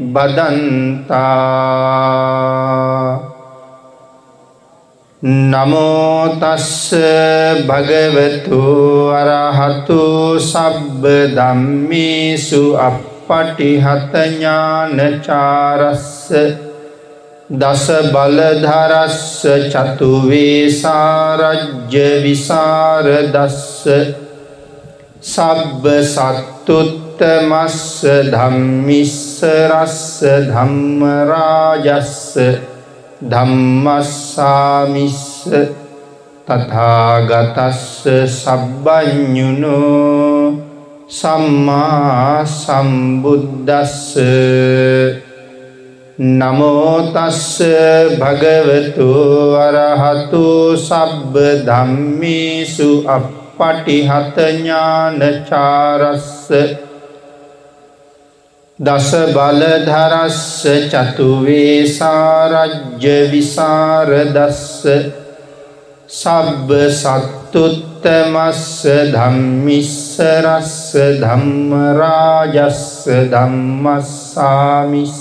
බදන්තා. නමෝතස්ස භගවතු අරහතු සබ්බ දම්මිසු අපපටිහතඥානචාරස්ස. දස බලධරස්ස චතුවේසාරජ්‍ය විසාරදස්ස. සබ්බ සත්තුත් උත්තමස්ස ධම්මිස්ස රස්ස ධම්මරාජස්ස ධම්මස්සාමිස්ස තථාගතස්ස සබ්බඤුනෝ සම්මා සම්බුද්දස්ස නමෝ තස්ස භගවතු අරහතු සබ්බ ධම්මේසු අප්පටිහත ඥානචාරස්ස දස බලධරස්ස චතුවේසාරජ්‍ය විසාරදස්ස සබ්බ සත්තුත්තමස්ස ධම්මිස්සරස්ස ධම්මරාජස්ස ධම්මස්සාමිස්ස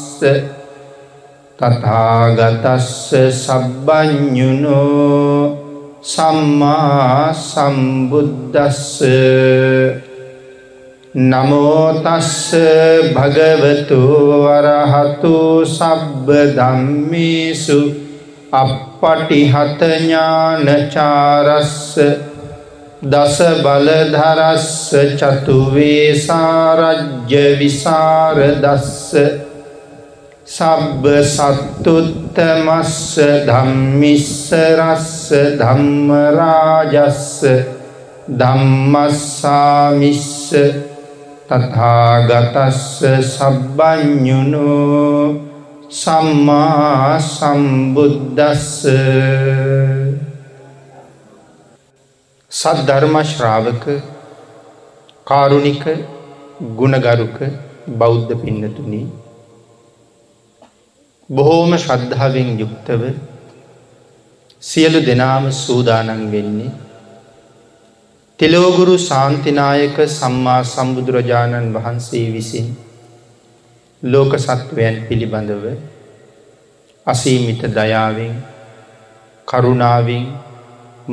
තථාගතස්ස සබ්බඥුනෝ සම්මා සම්බුද්දස්ස නමෝතස්ස භගවතු වරහතු සබ්බ ධම්මේසු අපපටිහතඥානචාරස්ස දස බලධරස්ස චතුවේසාරජ්‍ය විසාරදස්ස සබ්බ සත්තුත්තමස්ස ධම්මිස්සරස්ස ධම්මරාජස්ස ධම්මස්සාමිස්ස තථාගතස්ස සබ්බඤුනෝ සම්මා සම්බුද්දස්ස සද්ධර්ම ශ්‍රාවක කාරුණික ගුණගරුක බෞද්ධ පින්නතුනි බොහෝම ශ්‍රද්ධාවෙන් යුක්තව සියලු දෙනාම සූදානන් වෙන්නේ තෙලෝගුරු ශාන්තිනායක සම්මා සම්බුදුරජාණන් වහන්සේ විසින් ලෝක සත්වයන් පිළිබඳව අසීමිත දයාවෙන් කරුණාවෙන්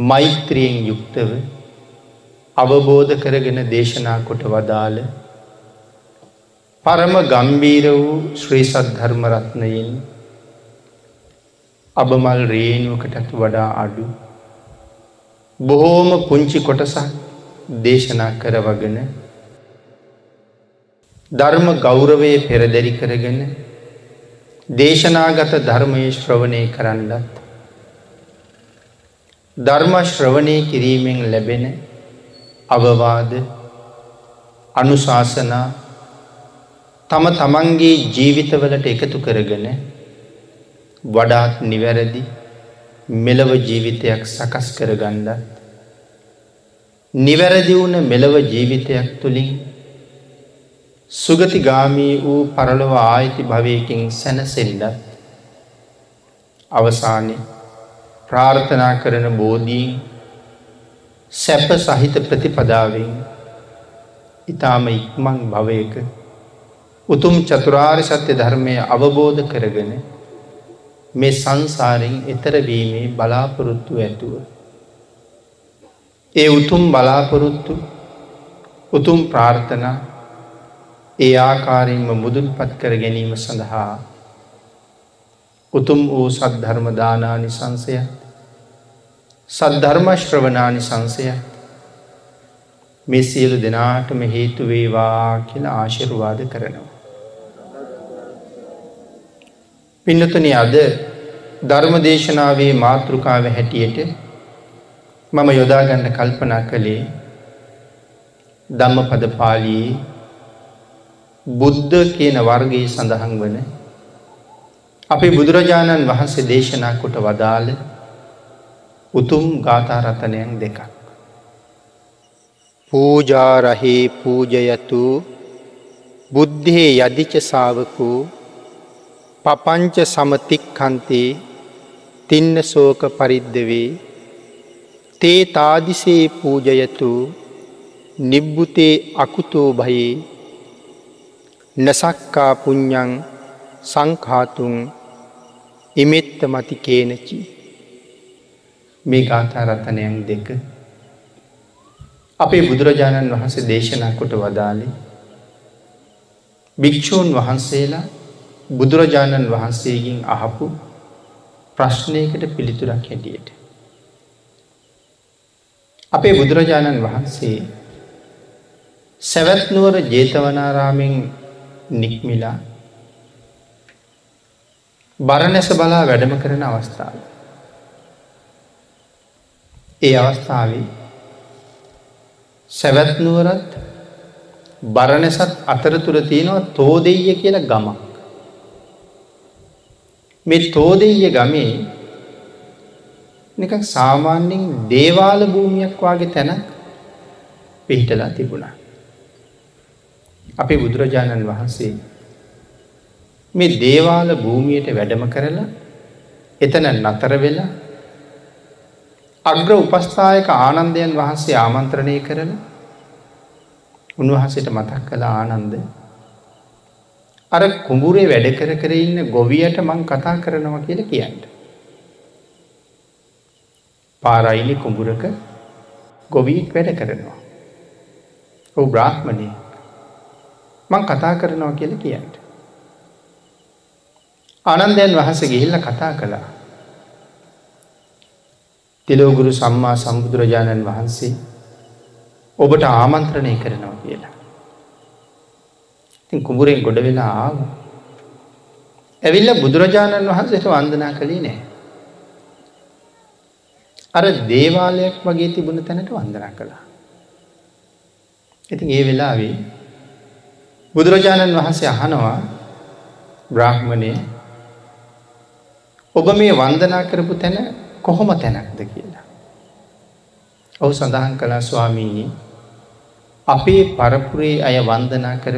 මෛත්‍රියෙන් යුක්තව අවබෝධ කරගෙන දේශනා කොට වදාළ පරම ගම්බීර වූ ශ්‍රී සද්ධර්මරත්නයෙන් අබමල් රේනුවකටත් වඩා අඩු බොහෝම පුංචි කොටසක් දේශනා කරවගෙන ධර්ම ගෞරවය පෙරදැරි කරගෙන දේශනාගත ධර්මය ශ්‍රවණය කරන්නත් ධර්ම ශ්‍රවණය කිරීමෙන් ලැබෙන අවවාද අනුශාසනා තම තමන්ගේ ජීවිතවලට එකතු කරගෙන වඩාත් නිවැරදි මෙලව ජීවිතයක් සකස් කරගන්නත් නිවැරදි වුණ මෙලව ජීවිතයක් තුළින් සුගතිගාමී වූ පරලොව ආයිති භවයකින් සැනසෙල්ලත් අවසානය ප්‍රාර්ථනා කරන බෝධීන් සැප සහිත ප්‍රතිපදාවෙන් ඉතාම ඉක්මං භවයක උතුම් චතුරාර් සත්‍ය ධර්මය අවබෝධ කරගෙන මේ සංසාරෙන් එතරවීමේ බලාපොරොත්තු ඇතුව. ඒ උතුම් බලාපොරොත්තු උතුම් ප්‍රාර්ථනා ඒ ආකාරයෙන්ම මුදුන් පත් කර ගැනීම සඳහා උතුම් වූ සද්ධර්මදානානි සංසය සද්ධර්මශ්‍රවනානි සංසය මේ සියලු දෙනාටම හේතු වේවා කියලා ආශිර්වාද කරනවා. පින්නතුන අද ධර්මදේශනාවේ මාතෘකාව හැටියට මම යොදාගන්න කල්පනා කළේ ධම්ම පද පාලී බුද්ධ කියන වර්ගයේ සඳහන් වන අපේ බුදුරජාණන් වහන්සේ දේශනා කොට වදාළ උතුම් ගාථාරතනයන් දෙකක්. පූජාරහි පූජයතු බුද්ධේ යදිච සාවකු පපංච සමතික්කන්තේ තින්න සෝක පරිද්ධවේ තේ තාදිසේ පූජයතු නිබ්බුතේ අකුතෝ භයේ නසක්කා පුඤ්ඥං සංකාතුන් ඉමෙත්ත මති කේනචි. මේ ගාථාරතනයන් දෙක අපේ බුදුරජාණන් වහන්සේ දේශනා කොට වදාලේ භික්‍ෂූන් වහන්සේලා බුදුරජාණන් වහන්සේගෙන් අහපු ප්‍රශ්නයකට පිළිතුරක් හැටියට. අපේ බුදුරජාණන් වහන්සේ සැවැත්නුවර ජේතවනාරාමෙන් නික්මිලා බරණැස බලා වැඩම කරන අවස්ථාව. ඒ අවස්ථාවේ සැවැත්නුවරත් බරණැසත් අතරතුර තියෙනවා තෝදෙය කියල ගමක්. මේ තෝදෙය ගමේ නික සාමාන්‍යෙන් දේවාල භූමියක් වගේ තැනක් පිහිටලා තිබුණා. අපේ බුදුරජාණන් වහන්සේ මේ දේවාල භූමියයට වැඩම කරලා එතන නතර වෙලා අග්‍ර උපස්ථායක ආනන්දයන් වහන්සේ ආමන්ත්‍රණය කරන උන්වහන්සේට මතක් කළ ආනන්ද අර කුඹුරේ වැඩ කර කර ඉන්න ගොවියට මං කතා කරනවා කියල කියන්න. පාරයිලි කුඹුරක ගොවීක් වැඩ කරනවා. ඔහු බ්‍රාහ්මණය මං කතා කරනවා කියල කියන්න. ආනන්දයන් වහස ගිහිල්ල කතා කළා. තිලෝගුරු සම්මා සම්බුදුරජාණන් වහන්සේ ඔබට ආමන්ත්‍රණය කරනවා කියලා. ඉතින් කුඹුරෙන් ගොඩ වෙලා ආව. ඇවිල්ල බුදුරජාණන් වහන්සේට වන්දනා කළේ නෑ. අර දේවාලයක් වගේ තිබුණ තැනට වන්දනා කළා. ඉතින් ඒ වෙලාවේ බුදුරජාණන් වහන්සේ අහනවා බ්‍රාහ්මණය ඔබ මේ වන්දනා කරපු තැන කොහොම තැනක්ද කියලා. ඔහු සඳහන් කලා ස්වාමීණී අපේ පරපුරේ අය වන්දනා කර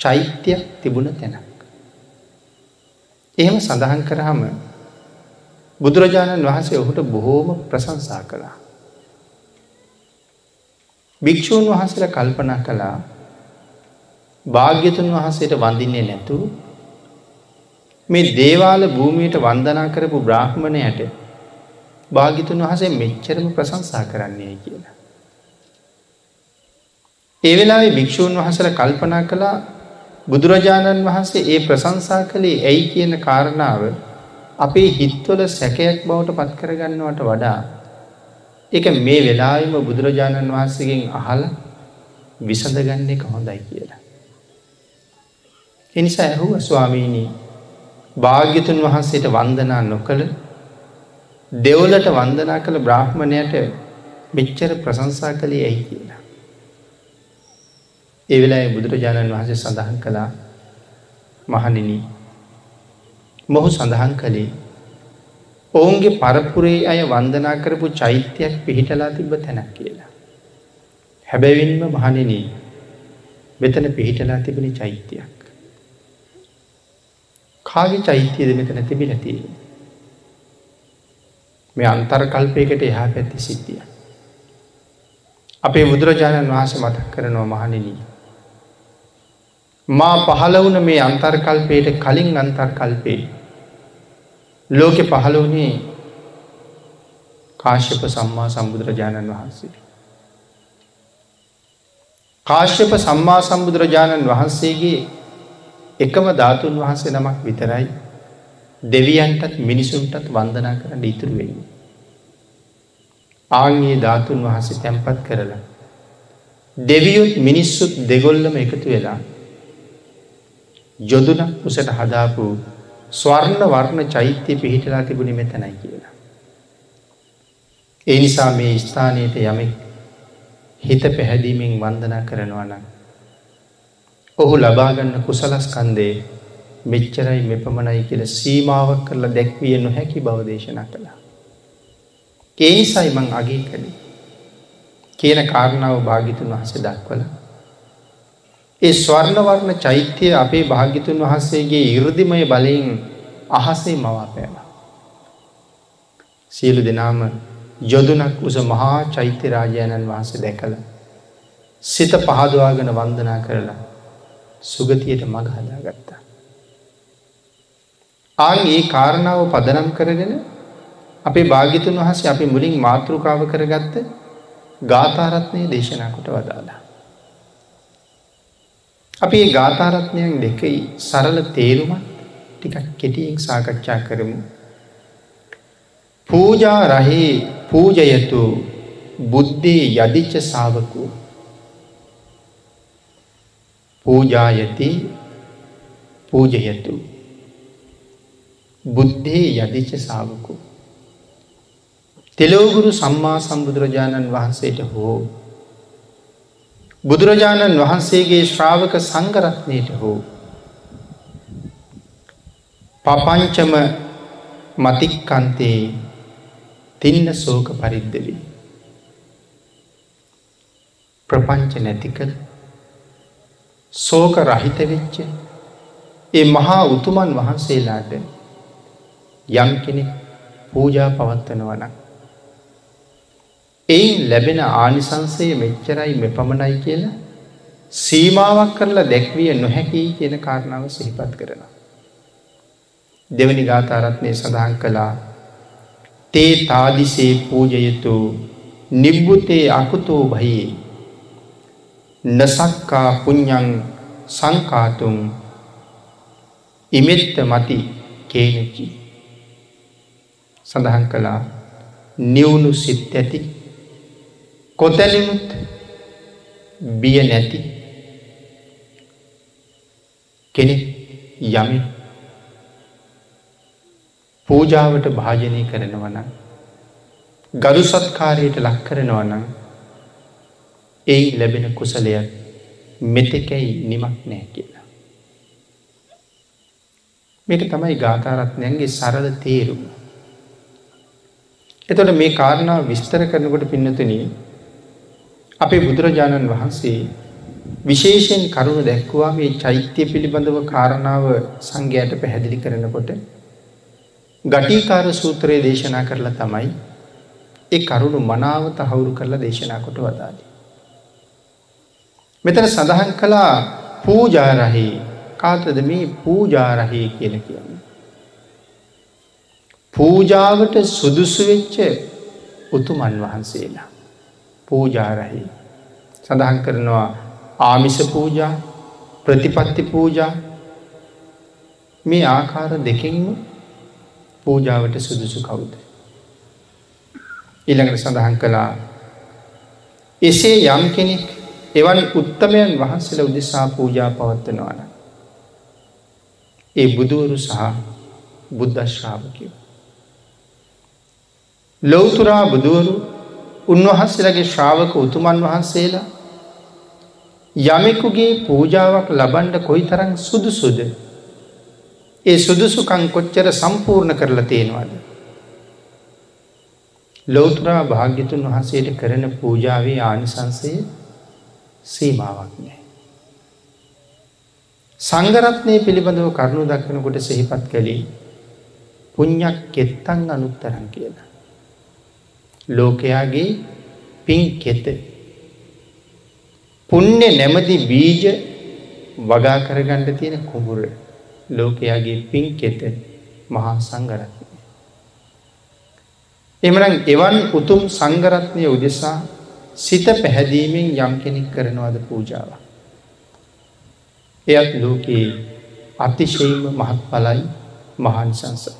චෛත්‍යයක් තිබුණ තැනක්. එහෙම සඳහන් කරහම බුදුරජාණන් වහන්සේ ඔහුට බොහෝම ප්‍රසංසා කළා. භික්‍ෂූන් වහන්සේල කල්පනා කළා භාග්‍යතුන් වහන්සේට වඳින්නේ නැතු මේ දේවාල භූමියයට වන්දනා කරපු බ්‍රාහ්මණයට භාගිතුන් වහසේ මෙච්චරම ප්‍රසංසා කරන්නේ කියලා. ඒ වෙලාවේ භික්‍ෂූන් වහසල කල්පනා කළා බුදුරජාණන් වහන්සේ ඒ ප්‍රසංසා කළේ ඇයි කියන කාරණාව අපේ හිත්වල සැකයක් බවට පත් කරගන්නවට වඩා එක මේ වෙලායිම බුදුරජාණන් වහන්සේගෙන් අහල විසඳගන්නේ කොහොඳයි කියලා. එනිසා ඇහුව ස්වාමීණී භාග්‍යතුන් වහන්සේට වන්දනා නොකළ දෙවලට වන්දනා කළ බ්‍රාහ්මණයට මෙච්චර ප්‍රසංසා කළේ ඇයි කියලා. ඒ වෙලා බුදුරජාණන් වහන්සේ සඳහන් කළා මහනිනි මොහු සඳහන් කළේ ඔවුන්ගේ පරපුරේ අය වන්දනා කරපු චෛත්‍යයක් පිහිටලා තිබ තැනක් කියලා. හැබැවින්ම මහනිනී මෙතන පිහිටලා තිබෙන චෛත්‍යයක්. කාගේ චෛත්‍යයද මෙතන තිබිල තියෙන. මේ අන්තර් කල්පයකට එහා පැත්ති සිද්ධිය. අපේ බුදුරජාණන් වහස මතක් කරනවා මහනිනී. මා පහළ වුණ මේ අන්තර්කල්පයට කලින් අන්තර්කල්පේ. ලෝකෙ පහළ වුණේ කාශ්‍යප සම්මා සම්බුදුරජාණන් වහන්සේ. කාශ්‍යප සම්මා සම්බුදුරජාණන් වහන්සේගේ එකම ධාතුන් වහන්සේ නමක් විතරයි දෙවියන්ටත් මිනිසුන්ටත් වන්දනා කරන්න ඉතුරු වෙන්නේ. ආංගේ ධාතුන් වහසේ තැන්පත් කරලා. දෙවියුත් මිනිස්සුත් දෙගොල්ලම එකතු වෙලා යොදුනක් උසට හදාපු ස්වර්ණ වර්ණ චෛත්‍යය පිහිටලා තිබුණි මෙතැනයි කියලා. ඒ නිසා මේ ස්ථානයට යමෙක් හිත පැහැදීමෙන් වන්දනා කරනවා නම්. ඔහු ලබාගන්න කුසලස්කන්දේ මෙච්චරයි මෙපමණයි කියල සීමාවක් කරලා දැක්විය නොහැකි බව දේශනා කළා. ඒනිසයි මං අගේ කළේ. කියන කාරණාව භාගිතුන් වහස දක්වල. ඒ ස්වර්ණවර්ණ චෛත්‍යය අපේ භාගිතුන් වහන්සේගේ ඉරදිමය බලයෙන් අහසේ මවාපෑම. සියලු දෙනාම යොදුනක් උස මහා චෛත්‍ය රාජාණන් වහන්සේ දැකළ. සිත පහදවාගෙන වන්දනා කරලා සුගතියට මඟ හදා ගත්තා. ආන් ඒ කාරණාව පදනම් කරගෙන අපේ භාගිතුන් වහසේ අපි මුලින් මාතෘකාව කරගත්ත ගාථාරත්නය දේශනා කොට වදාලා. අපි ඒ ගාථාරත්නයන් දෙකයි සරල තේරුමත් ටිකක් කෙටියෙන් සාකච්ඡා කරමු. පූජා රහේ පූජයතු බුද්ධේ යදිච්ච සාවකු පූජායති පූජයතු බුද්ධේ යදිච්ච සාවකු තෙලෝගුරු සම්මා සම්බුදුරජාණන් වහන්සේට හෝ බුදුරජාණන් වහන්සේගේ ශ්‍රාවක සංගරත්නයට හෝ පපංචම මතික්කන්තේ තින්න සෝක පරිද්දවී ප්‍රපංච නැතිකළ සෝක රහිත වෙච්ච ඒ මහා උතුමන් වහන්සේලාට යම් කෙනෙක් පූජා පවත්වනවනක් එයින් ලැබෙන ආනිසංසය මෙච්චරයි මෙපමණයි කියලා සීමාවක් කරලා දැක්විය නොහැකි කියන කාරණාව සිහිපත් කරන. දෙවනි ගාථාරත්නය සඳහන් කළා තේ තාදිසේ පූජයතු නිබ්බුතේ අකුතෝ භයේ නසක්කා පුඤ්ඥං සංකාතුම් ඉමෙත්ත මති කේනකි සඳහන් කළා නිවුණු සිත් ඇති කොතැනිමුත් බිය නැති කෙනෙක් යමි පූජාවට භාජනය කරනවන ගරු සත්කාරයට ලක් කරනවනම් ඒ ලැබෙන කුසලයක් මෙතෙකැයි නිමක් නෑ කියලා. මේක තමයි ගාථාරත්නයන්ගේ සරල තේරුම. එතොට මේ කාරණාව විස්තර කරනකොට පින්නතුනී අපේ බුදුරජාණන් වහන්සේ විශේෂයෙන් කරුණු දැක්වා මේ චෛත්‍යය පිළිබඳව කාරණාව සංඝයට පැහැදිලි කරනකොට ගටීකාර සූත්‍රයේ දේශනා කරලා තමයි ඒ කරුණු මනාව තහවුරු කරලා දේශනා කොට වදාලි. මෙතන සඳහන් කළා පූජාරහි කාතද මේ පූජාරහි කියල කියන්න. පූජාවට සුදුසු වෙච්ච උතුමන් වහන්සේලා. පූජාරහි. සඳහන් කරනවා ආමිස පූජා ප්‍රතිපත්ති පූජා මේ ආකාර දෙකින්ම පූජාවට සුදුසු කවුද. ඊළඟට සඳහන් කළා එසේ යම් කෙනෙක් එවන් උත්තමයන් වහන්සේල උදෙසා පූජා පවත්වනවාන. ඒ බුදුවරු සහ බුද්ධශ්‍රාවකයෝ. ලොවතුරා බුදුවරු උන්වහන්සේලගේ ශ්‍රාවක උතුමන් වහන්සේලා යමෙකුගේ පූජාවක් ලබන්ඩ කොයි තරං සුදුසුද ඒ සුදුසුකං කොච්චර සම්පූර්ණ කරලා තියෙනවාද. ලෝතුරා භාග්‍යතුන් වහන්සේට කරන පූජාවේ ආනිසංසය සීමාවක් නෑ. සංගරත්නය පිළිබඳව කරුණු දක්වනකොට සෙහිපත් කළේ පුං්ඥක් කෙත්තන් අනුත්තරන් කියලා. ලෝකයාගේ පින් කෙත. පුුණ්‍ය නැමති බීජ වගා කරගණ්ඩ තියෙන කුමුර ලෝකයාගේ පින් කෙත මහා සංගරත්නය. එමනම් එවන් උතුම් සංගරත්නය උදෙසා සිත පැහැදීමෙන් යම් කෙනෙක් කරනවාද පූජාව. එයත් ලෝකයේ අතිශයම මහත් පලයි මහන්සංසයි.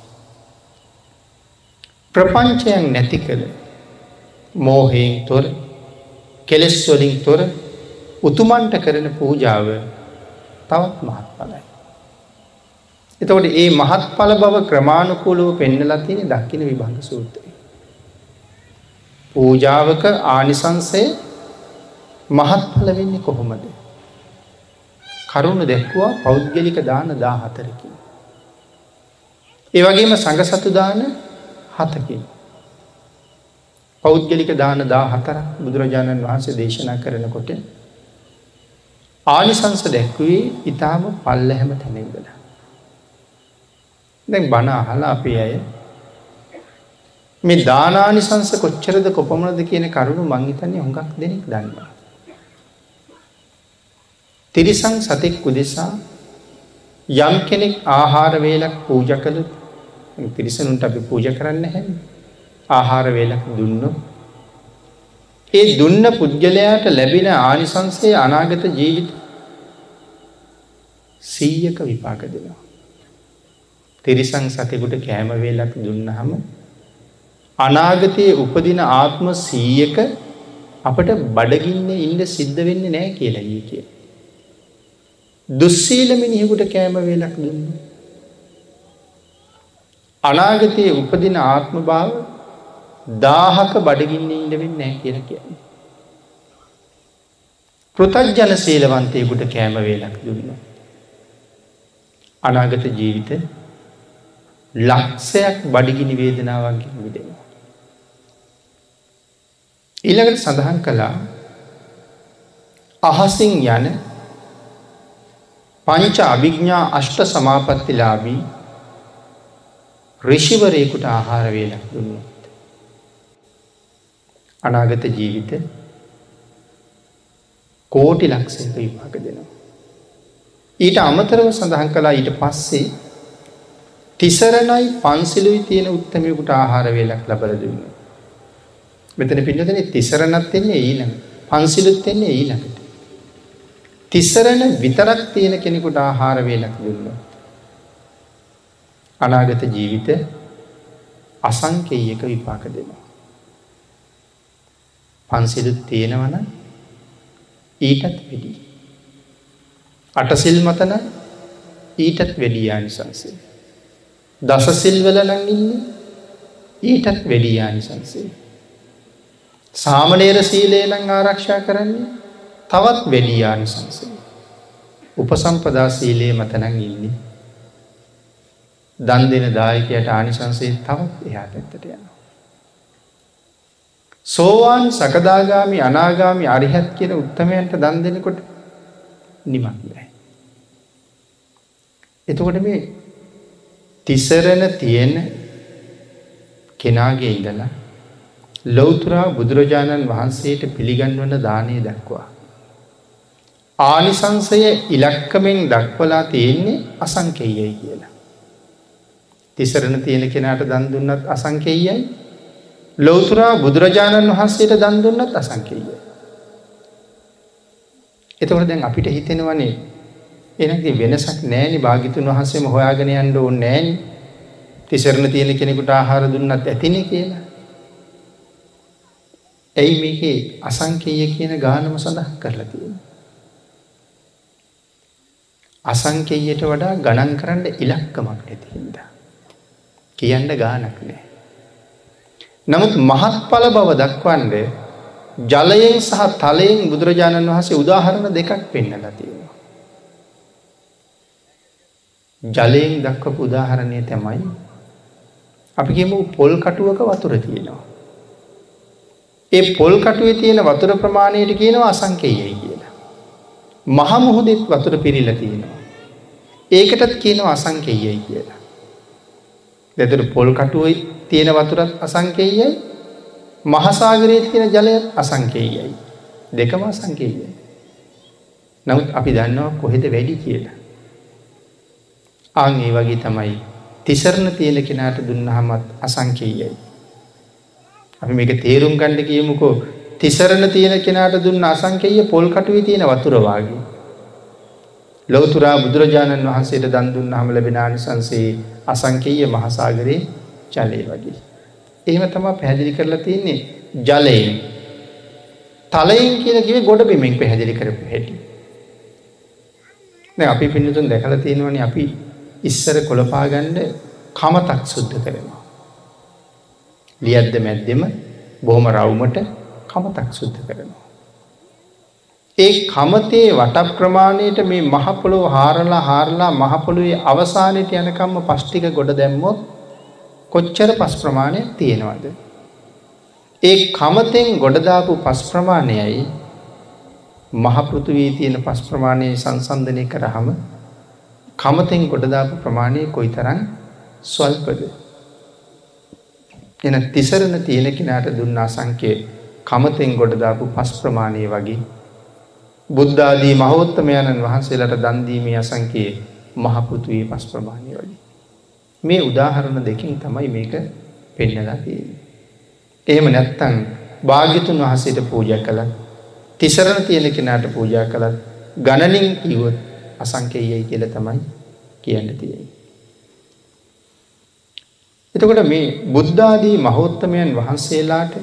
ප්‍රපංචයන් නැති කළ මෝහයෙන් තොර කෙලෙස්වලින් තොර උතුමන්ට කරන පූජාව තවත් මහත් පලයි. එතකොට ඒ මහත් පල බව ක්‍රමාණුකූලව පෙන්නලා තියෙන දක්කින විභංග සූත්‍රය. පූජාවක ආනිසංසය මහත් පල වෙන්නේ කොහොමද. කරුණු දැක්වා පෞද්ගලික දාන දා හතරකින්. ඒ වගේම සඟසතු දාන හතකින්. පෞද්ගලික දාන දා හතර බුදුරජාණන් වහන්සේ දේශනා කරනකොට ආනිසංස දැක්වේ ඉතාම පල්ල හැම තැනෙන්දල. දැන් බණ අහලා අපේ අය මේ දානානිසංස කොච්චරද කොපමණද කියන කරුණු මංහිතන්නේ හොඟක් දෙනෙක් දන්නවා. තිරිසං සතෙක් උදෙසා යම් කෙනෙක් ආහාර වේලක් පූජ කළ තිරිසනුන්ට අපි පූජ කරන්න හැ ආහාර වේලක් දුන්න ඒ දුන්න පුද්ගලයාට ලැබෙන ආනිසංසය අනාගත ජීවිත සීයක විපාක දෙනවා. තිරිසං සතෙකුට කෑමවේලක් දුන්නහම අනාගතයේ උපදින ආත්ම සීයක අපට බඩගින්න ඉන්න සිද්ධ වෙන්න නෑ කියලා ඒ කිය. දුස්සීලමිනිහෙකුට කෑමවේලක් දුන්න. අනාගතයේ උපදින ආත්ම භාව දාහක බඩගින්න ඉඩවෙන්න නෑ කියල කියන්නේ. පෘතජ්ජන සීලවන්තයකුට කෑමවේලක් දුන්න. අනාගත ජීවිත ලක්ෂයක් බඩිගිනි වේදනාවන්ගේ විදෙනවා. ඊළඟට සඳහන් කළා අහසින් යන පංච අභිග්ඥා අෂ්ට සමාපත්තිලාබී රිෂිවරයකුට ආහාර වේලක් දුන්නොත්. අනාගත ජීවිත කෝටි ලක්ෂයක විපාක දෙනවා. ඊට අමතරව සඳහන් කලා ඊට පස්සේ තිසරණයි පන්සිලුයි තියෙන උත්තමයකුට ආහාර වේලක් ලබල දුන්න. මෙතන පින්නතන තිසරණත් එන්නේ ඊළඟ පන්සිලුත් එන්නේ ඊළඟට. තිස්සරණ විතරක් තියෙන කෙනෙකුට ආහාර වේලක් දුන්න. අනාගත ජීවිත අසංකේයක විපාක දෙනවා. පන්සිලුත් තියෙනවන ඊටත් වැඩි. අටසිල් මතන ඊටත් වැඩියානි සංසේ. දසසිල්වල නංගින්නේ ඊටත් වැඩියානි සංසේ. සාමනේර සීලේ නං ආරක්ෂා කරන්නේ තවත් වැඩියානි සංසේ. උපසම්පදා සීලයේ මතනං ඉන්නේ. දන් දෙන දායකයට ආනිසංසේ තවත් එහා පැත්තට යනවා. සෝවාන් සකදාගාමි අනාගාමි අරිහත් කියන උත්තමයන්ට දන් දෙනකොට නිමක් බෑ. එතකොට මේ තිසරණ තියෙන කෙනාගේ ඉඳලා ලෞතුරා බුදුරජාණන් වහන්සේට පිළිගන්වන දානය දක්වා. ආනිසංසය ඉලක්කමෙන් දක්වලා තියෙන්නේ අසංකෙයයි කියලා. තිසරණ තියෙන කෙනාට දන් දුන්නත් අසංකෙයයි ලෞතුරා බුදුරජාණන් වහන්සේට දන් දුන්නත් අසංකෙයයි. එතකොට දැන් අපිට හිතෙනවනේ එනති වෙනසක් නෑනි භාගිතුන් වහන්සේම හොයාගෙන යන්න ඕ නෑනි තිසරණ තියෙන කෙනෙකුට ආහාර දුන්නත් ඇතින කියලා. ඇයි මේක අසංකේය කියන ගානම සඳහන් කරලා තියෙන. අසංකේයට වඩා ගණන් කරන්න ඉලක්කමක් නැතිහින්ද. කියන්න ගානක් නෑ. නමුත් මහත් පල බව දක්වන්ඩ ජලයෙන් සහ තලයෙන් බුදුරජාණන් වහසේ උදාහරණ දෙකක් පෙන්නල තියෙනවා. ජලයෙන් දක්වපු උදාහරණය තැමයි අපි කියමු පොල් කටුවක වතුර තියෙනවා. ඒ පොල් කටුවේ තියෙන වතුර ප්‍රමාණයට කියනවා අසංකේයයි කියලා. මහමුහුදෙත් වතුර පිරිල තියෙනවා. ඒකටත් කියනවා අසංකේයයි කියලා. දෙතුර පොල් කටුවයි තියෙන වතුරත් අසංකේයයි මහසාගරයේ තියෙන ජලය අසංකේයයි. දෙකම අසංකේයයි. නමුත් අපි දන්නවා කොහෙද වැඩි කියලා. අං ඒ වගේ තමයි තිසරණ තියෙන කෙනාට දුන්නහමත් අසංකේයයි. අපි මේක තේරුම් ගණ්ඩ කියමුකෝ තිසරණ තියෙන කෙනාට දුන්න අසංකේය පොල් කටුවේ තියෙන වතුරවාගේ. ලෝතුරා බුදුරජාණන් වහන්සේට දන්දුන් හම ලැබෙන ආනිසන්සේ අසංකීය මහසාගරයේ ජලය වගේ. එහෙම තමා පැහැදිලි කරලා තියන්නේ ජලයෙන්. තලයෙන් කියන කිවේ ගොඩ බිමෙන් පැහැදිලි කරපු හැටි. අපි පින්නතුන් දැකල තියෙනවන අපි ඉස්සර කොළපාගණ්ඩ කමතක් සුද්ධ කරනවා. ලියද්ද මැද්දෙම බොහොම රවුමට කමතක් සුද්ධ කරනවා. ඒ කමතේ වට ප්‍රමාණයට මේ මහපොළොව හාරලා හාරලා මහපොළුවේ අවසානයට යනකම්ම පෂ්ටික ගොඩ දැම්මොත් කොච්චර පස් ප්‍රමාණයක් තියෙනවද. ඒ කමතෙන් ගොඩදාපු පස් ප්‍රමාණයයි මහපෘතුවී තියෙන පස් ප්‍රමාණය සංසන්ධනය කරහම කමතෙන් ගොඩදාපු ප්‍රමාණය කොයි තරන් ස්වල්පද. එන තිසරණ තියෙන කෙනාට දුන්නා සංකය කමතෙන් ගොඩදාපු පස් ප්‍රමාණය වගේ බුද්ධාදී මහෝත්තමයණන් වහන්සේලට දන්දීමේ අසංකයේ මහපෘතුවී පස් ප්‍රමාණය වගේ. මේ උදාහරණ දෙකින් තමයි මේක පෙන්නලා තියෙන්නේ. එහෙම නැත්තං භාග්‍යතුන් වහසට පූජ කළත් තිසරණ තියෙන කෙනාට පූජා කළත් ගණනින් කිවොත් අසංකයයි කියල තමයි කියන්න තියෙන. එතකොට මේ බුද්ධාදී මහෝත්තමයන් වහන්සේලාට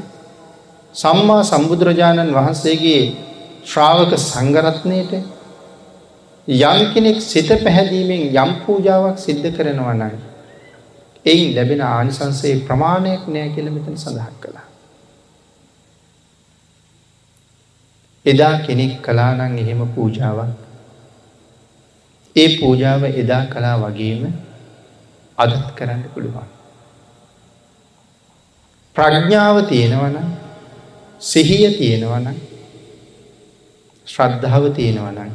සම්මා සම්බුදුරජාණන් වහන්සේගේ ශ්‍රාවක සංගරත්නයට යම් කෙනෙක් සිත පැහැදීමෙන් යම් පූජාවක් සිද්ධ කරනවා නයි. එයින් ලැබෙන ආනිසන්සේ ප්‍රමාණයක් නෑ කියල මෙතන සඳහන් කළා. එදා කෙනෙක් කලානං එහෙම පූජාවක් ඒ පූජාව එදා කලා වගේම අදත් කරන්න පුළුවන්. ප්‍රඥාව තියෙනවන සිහිය තියෙනවන ශ්‍රද්ධාව තියෙනවනන්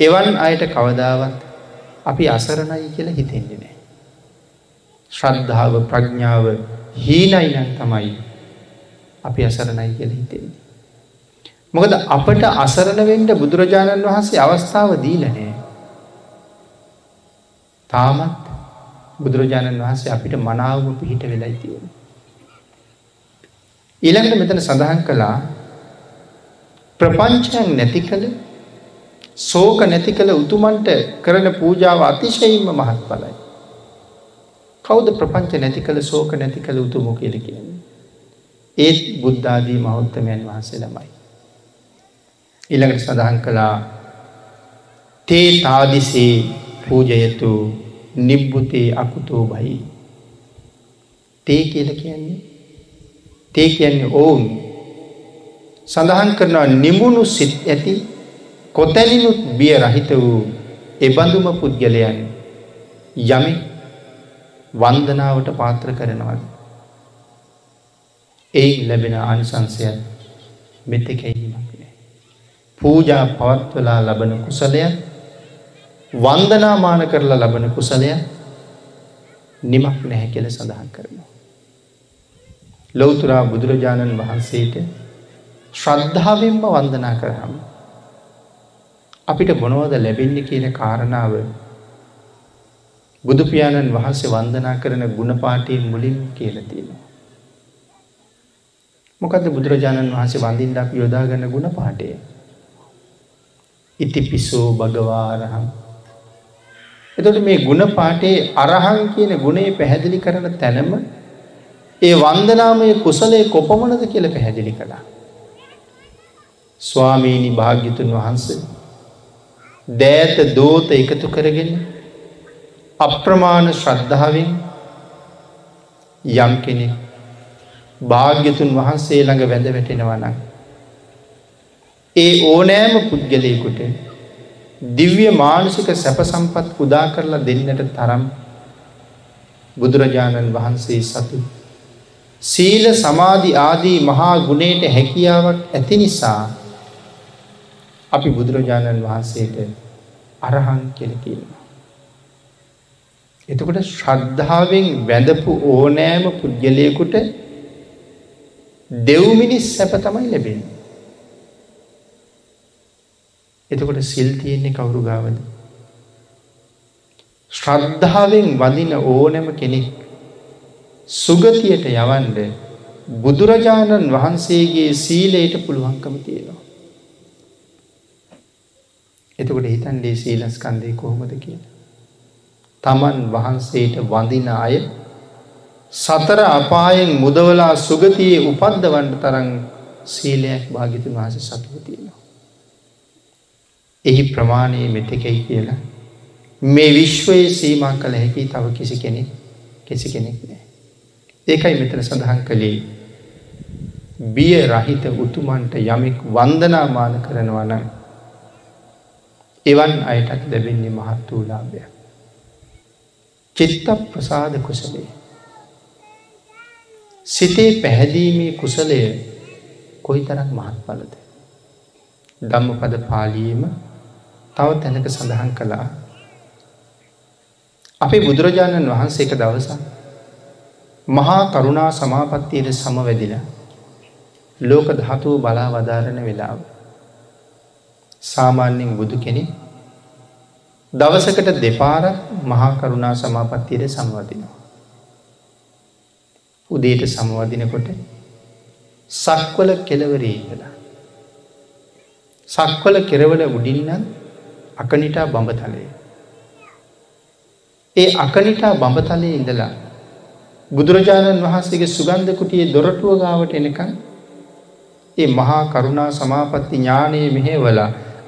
එවන් අයට කවදාවත් අපි අසරණයි කියලා හිතෙන්දි නෑ. ශ්‍රද්ධාව ප්‍රඥාව හීනයිනන් තමයි අපි අසරණයි කියල හිතෙන්නේ. මොකද අපට අසරණවෙන්ඩ බුදුරජාණන් වහන්සේ අවස්ථාව දීලනෑ. තාමත් බුදුරජාණන් වහන්සේ අපිට මනාවම පිහිට වෙලයි තියෙන. ඊළඟට මෙතන සඳහන් කළා ප්‍රපංචයන් නැති කළ සෝක නැති කළ උතුමන්ට කරන පූජාව අතිශයින්ම මහත් පලයි. කෞද ප්‍රපංච නැති කළ සෝක නැති කළ උතුමෝ කියල කියන්නේ. ඒත් බුද්ධාදී මෞත්තමයන් වහන්සේ ළමයි. ඉළඟට සඳහන් කළා තේ තාදිසේ පූජයතු නිබ්බුතේ අකුතෝ බයි. තේ කියල කියන්නේ තේ කියන්නේ ඔවුන් සඳහන් කරනවා නිමුණු සිත් ඇති කොතැනිනුත් බිය රහිත වූ එබඳුම පුද්ගලයන් යමි වන්දනාවට පාත්‍ර කරනවද. එයි ලැබෙන ආනිසංසය මෙතෙකැීමක් නෑ. පූජා පවත්වලා ලබන කුසලය වන්දනාමාන කරලා ලබන කුසලය නිමක් නැහැ කෙල සඳහන් කරනවා. ලොවතුරා බුදුරජාණන් වහන්සේට ශ්‍රද්ධාවෙන්ම වන්දනා කරහම. අපිට මොනවද ලැබෙන්නේ කියන කාරණාව බුදුපාණන් වහන්සේ වන්දනා කරන ගුණපාටයෙන් මුලින් කියල තියෙනවා. මොකද බුදුරජාණන් වහන්සේ වඳින්ට අප යොදාගන්න ගුණ පාටය. ඉති පිසෝ භගවාරහම්. එතොට මේ ගුණ පාටේ අරහන් කියන ගුණේ පැහැදිලි කරන තැනම ඒ වන්දනාමය කුසලේ කොපමණද කියල පැහැදිලි කළා. ස්වාමීණි භාග්‍යතුන් වහන්සේ දෑත දෝත එකතු කරගෙන අප්‍රමාණ ශ්‍රද්ධාවෙන් යම් කෙනෙ භාග්‍යතුන් වහන්සේ ළඟ වැඳ වැටෙනවනක්. ඒ ඕනෑම පුද්ගලයකුට දිව්‍ය මානුසික සැප සම්පත් උදා කරලා දෙන්නට තරම් බුදුරජාණන් වහන්සේ සතු. සීල සමාධි ආදී මහා ගුණයට හැකියාවක් ඇති නිසා අපි බුදුරජාණන් වහන්සේට අරහන් කෙල කියනවා. එතකොට ශ්‍රද්ධාවෙන් වැඳපු ඕනෑම පුද්ගලයකුට දෙව්මිනිස් සැප තමයි ලැබෙන. එතකොට සිල් තියෙන්නේ කවුරු ගාවද. ශ්‍රද්ධාවෙන් වදින ඕනෑම කෙනෙක් සුගතියට යවන්ඩ බුදුරජාණන් වහන්සේගේ සීලයට පුළුවන්කම තියෙනවා. එතකොට හිතන්ඩේ සීලස්කන්දය කොහොමද කිය. තමන් වහන්සේට වඳින අය සතර අපායෙන් මුදවලා සුගතියේ උපද්දවන්ට තරන් සීලයක් භාගිතුන් වහස සතුව තියෙනවා. එහි ප්‍රමාණයේ මෙතකයි කියලා මේ විශ්වයේ සීමා කළ හැකි තව කිසි කෙනෙක් කිසි කෙනෙක් නෑ. ඒකයි මෙතන සඳහන් කළේ බිය රහිත උතුමන්ට යමෙක් වන්දනාමාන කරනවා නම් එවන් අයටත් ලැබෙන්නේ මහත් වූලාභයක්. චිත්ත ප්‍රසාද කුසලේ. සිතේ පැහැදීමේ කුසලය කොයි තරක් මහත් පලද. ධම්මපද පාලීම තව තැනක සඳහන් කළා අපි බුදුරජාණන් වහන්සේ එක දවසක් මහා කරුණා සමාපත්තියට සමවැදිල ලෝක ධාතුව බලා වදාරණ වෙලාව. සාමාන්‍යෙන් බුදු කෙනෙ දවසකට දෙපාර මහා කරුණා සමාපත්තියට සමවදිනවා. උදේට සමවදිනකොට සක්වල කෙලවරේ ඉඳලා. සක්වල කෙරවල උඩින්නන් අකනිටා බඹතලේ. ඒ අකනිටා බඹතලේ ඉඳලා බුදුරජාණන් වහන්සේගේ සුගන්ධ කුටියේ දොරටුව ගාවට එනකන් ඒ මහා කරුණා සමාපatti ඥානයේ මෙහෙवला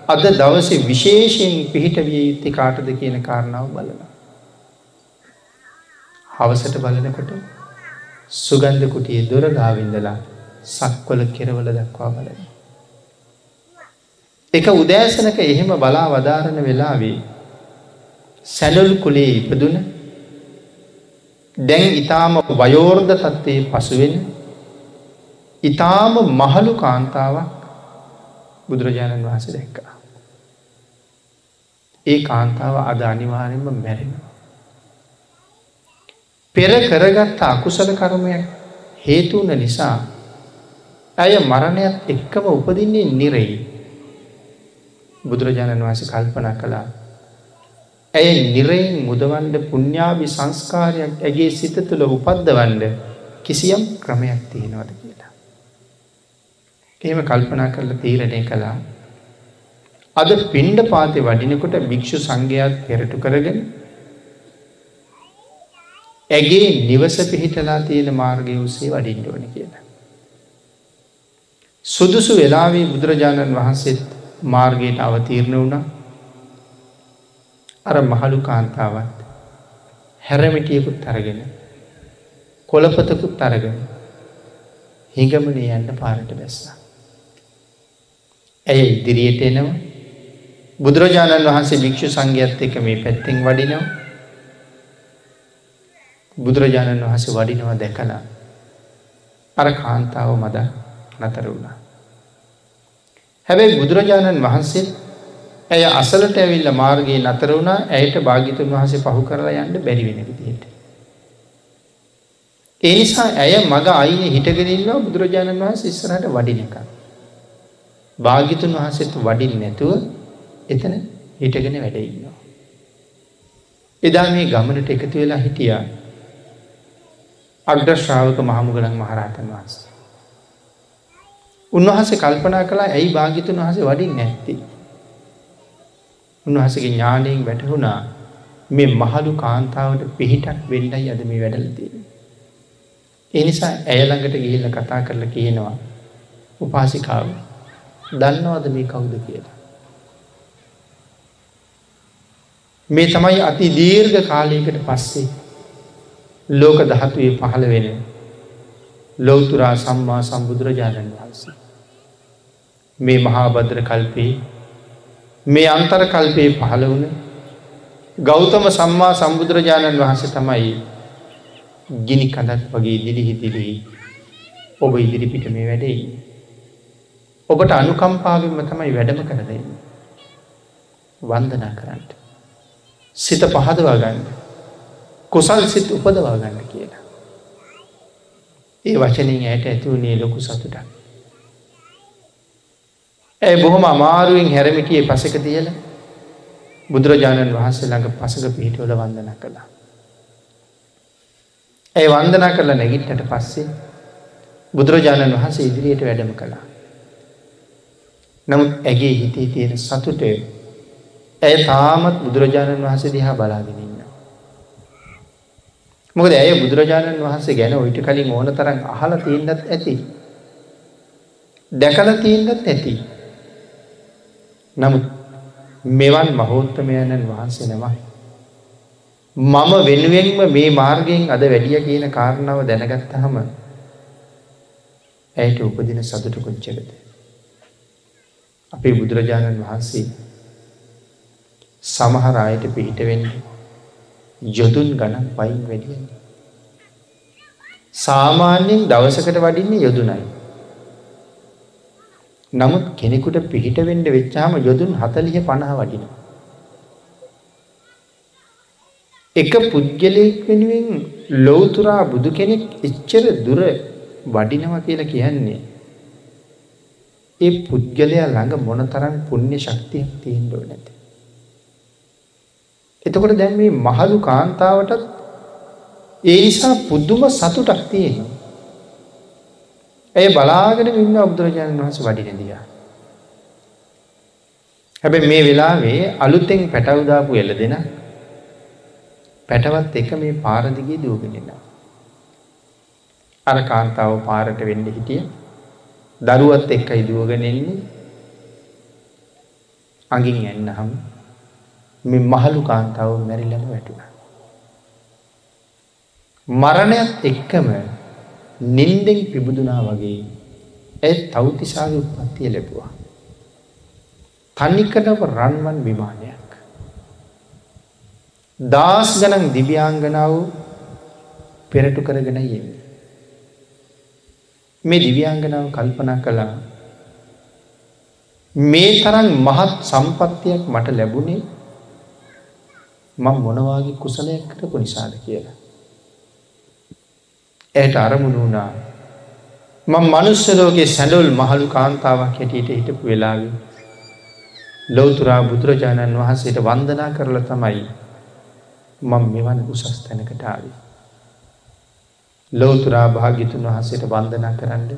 අද දවසේ විශේෂයෙන් පිහිට විය යුත්තේ කාටද කියන කාරණාව බලනවා. හවසට බලනකොට සුගන්ධ කුටියේ දොර ගාවින්දලා සක්වල කෙරවල දක්වා බලන. එක උදෑසනක එහෙම බලා වදාරණ වෙලාවේ සැඩල් කුලේ ඉපදුන දැන් ඉතාම වයෝර්ධ තත්ත්වයේ පසුවෙන් ඉතාම මහලු කාන්තාවක් බුදුරජාණන් වහස දැක්කා. ඒ කාන්තාව අද අනිවාරෙන්ම මැරෙනවා. පෙර කරගත්ත අකුසල කර්මයක් හේතුවන නිසා ඇය මරණයක් එක්කම උපදින්නේ නිරෙයි. බුදුරජාණන් වහස කල්පනා කළා ඇය නිරයෙන් මුදවන්ඩ පුුණ්ඥාවි සංස්කාරයක් ඇගේ සිත තුළ උපද්දවන්ඩ කිසියම් ක්‍රමයක් තියෙනවද කියලා. එහෙම කල්පනා කරලා තීරණය කළා. අද පින්ඩ පාතය වඩිනකොට භික්‍ෂු සංඝයාත් පෙරටු කරගෙන ඇගේ නිවස පිහිටලා තියෙන මාර්ගය උසේ වඩින්ඩෝන කියලා. සුදුසු වෙලාවේ බුදුරජාණන් වහන්සේත් මාර්ගයට අවතීරණ වුණා අර මහළු කාන්තාවත් හැරමිටියකුත් අරගෙන කොළපතකුත් අරගෙන හිඟමනේ යන්න පාරට බැස්සා. ඇය ඉදිරියට එනවා බුදුරජාණන් වහන්සේ භික්‍ෂු සංඝයත් එක මේ පැත්තෙන් වඩිනවා බුදුරජාණන් වහස වඩිනවා දැකලා අර කාන්තාව මද නතර වුණා. හැබැයි බුදුරජාණන් වහන්සේ ඇය අසලට ඇවිල්ල මාර්ගයේ නතර වුණා ඇයට භාගිතුන් වහසේ පහු කරලා යන්න බැරිවෙන විදියට. ඒ නිසා ඇය මග අයින හිටගෙනන්නවා බුදුරජාණන් වහන්ස ඉස්සරට වඩිනක. භාගිතුන් වහසෙත් වඩින් නැතුව එතන හිටගෙන වැඩඉන්නවා. එදා මේ ගමනට එකතු වෙලා හිටියා අග්‍රශ්‍රාවක මහමුගලන් මහරහතන් වහන්ස. උන්වහසේ කල්පනා කලා ඇයි භාගිතුන් වහසේ වඩින් නැත්ති. උන්වහසගේ ඥානයෙන් වැටහුණා මේ මහළු කාන්තාවට පිහිටක් වෙන්ඩයි අද මේ වැඩලතිය. එනිසා ඇයළඟට ගිහිල්ල කතා කරලා කියනවා උපාසිකාව දන්නවාද මේ කවුද කියලා. මේ තමයි අති දීර්ඝ කාලයකට පස්සේ ලෝක දහතුවේ පහළ වෙන ලෝතුරා සම්මා සම්බුදුරජාණන් වහන්සේ. මේ මහා භද්‍ර කල්පයේ මේ අන්තර කල්පයේ පහළ වුණ ගෞතම සම්මා සම්බුදුරජාණන් වහන්සේ තමයි ගිනි කඳත් වගේ දිලිහි දිලිහි ඔබ ඉදිරිපිට මේ වැඩෙයි. ඔබට අනුකම්පාවෙන්ම තමයි වැඩම කරදයි. වන්දනා කරන්නට. සිත පහදවා ගන්න. කුසල් සිත් උපදවා ගන්න කියලා. ඒ වචනින් ඇයට ඇතිවුණේ ලොකු සතුටක්. ඇය බොහොම අමාරුවෙන් හැරමිටියේ පසක තියල බුදුරජාණන් වහන්සේ ළඟ පසක පිහිටවල වන්දන කළා. ඇය වන්දනා කරලා නැගිට්ටට පස්සේ බුදුරජාණන් වහන්සේ ඉදිරියට වැඩම කළා. නමුත් ඇගේ හිතේ තියෙන සතුට ඇය තාමත් බුදුරජාණන් වහන්සේ දිහා බලාගෙන ඉන්නවා. මොකද ඇය බුදුරජාණන් වහන්සේ ගැන ඔයිට කලින් ඕන තරම් අහලා තියෙන්නත් ඇති. දැකලා තියෙන්නත් ඇති. නමුත් මෙවන් මහෝත්තමයණන් වහන්සේ නම මම වෙනුවෙන්ම මේ මාර්ගයෙන් අද වැඩිය කියන කාරණාව දැනගත්තහම ඇයට උපදින සතුට කොච්චරද අපේ බුදුරජාණන් වහන්සේ සමහර අයට පිහිට වෙන්න යොදුන් ගණන් පයින් වැඩියන්නේ සාමාන්‍යයෙන් දවසකට වඩින්නේ යොදුනයි නමුත් කෙනෙකුට පිහිට වෙන්න වෙච්චාම යොදුන් 40 50 වටිනවා. එක පුද්ගලයෙක් වෙනුවෙන් ලෞතුරා බුදු කෙනෙක් එච්චර දුර වඩිනවා කියලා කියන්නේ ඒ පුද්ගලයා ළඟ මොනතරම් පුණ්‍ය ශක්තියක් තියෙන්න ඕනද? එතකොට දැන් මේ මහලු කාන්තාවටත් ඒ නිසා පුදුම සතුටක් තියෙනවා. ඇය බලාගෙන ඉන්න බුදුරජාණන් වහන්සේ වඩින දිහා. හැබැයි මේ වෙලාවේ අලුතෙන් පැටව දාපු එළදෙන පැටවත් එක මේ පාර දිගේ දුවගෙන යනවා. අර කාන්තාව පාරට වෙන්න හිටිය. දරුවත් එක්කයි දුවගෙන එන්නේ. අඟින් එන්නහම මේ මහලු කාන්තාව මැරිලම වැටුණා. මරණයත් එක්කම නින්දෙන් පිබුදුනා වගේ ඇ තවතිසාගේ උත්පත්තිය ලැබවා. තනිකටව රන්වන් විමානයක්. දස් ගනන් දිව්‍යාංගනාව පෙරටු කරගෙන යෙන්න. මේ දිව්‍යාංගනාව කල්පනා කළා මේ තරන් මහත් සම්පත්තියක් මට ලැබුණේ මං මොනවාගේ කුසලයක් කරපු නිසාද කියලා. ඇයට අරමුණ වුණා මං මනුස්සලෝගේ සැඩවල් මහළු කාන්තාවක් හැටියට හිටපු වෙලාවි. ලෝතුරා බුදුරජාණන් වහන්සේට වන්දනා කරල තමයි මං මෙවන් උසස් තැනකටාවි. ලෝතුරා භාගිතුන් වහන්සේට වන්දනා කරන්න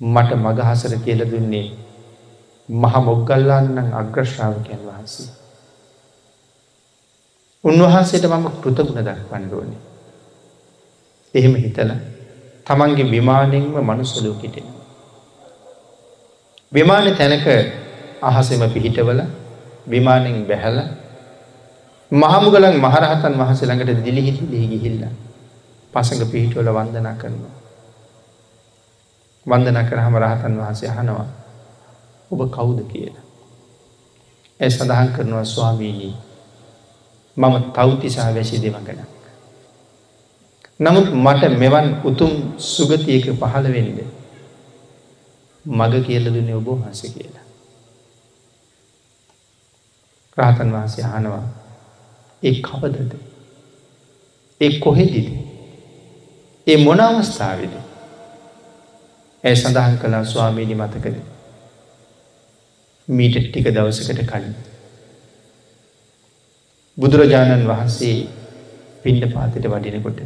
මට මගහසර කියල දුන්නේ මහ මොග්ගල්ලාන්නන් අග්‍රශ්‍රාවකයන් වහන්සේ. උන්වහන්සේට මම කෘතගුණ දක්වන්න ඕනේ. එහෙම හිතල තමන්ගේ විමානෙන්ම මනුස්සලෝකිටෙන. විමාන තැනක අහසෙම පිහිටවල විමානෙන් බැහැල මහමුගලන් මහරහතන් වහස ළඟට දිලිහිටි දී ගිහිල්ල පසඟ පිහිටවල වන්දනා කරනවා. වන්දනා කරහම රහතන් වහන්සේ අහනවා ඔබ කවුද කියලා. ඇ සඳහන් කරනවා ස්වාමීණී මම තෞතිසා වැසි දෙමගන. නමුත් මට මෙවන් උතුම් සුගතියක පහළ වෙන්න මග කියල දුන්නේ ඔබ වහස කියලා. රාතන් වහන්සේ අහනවා ඒ කවදද ඒ කොහෙදිද ඒ මොන අවස්ථාවද ඇය සඳහන් කලා ස්වාමීණි මතකද මීට ටික දවසකට කලින් බුදුරජාණන් වහන්සේ පින්ඩ පාතිට වඩිනකොට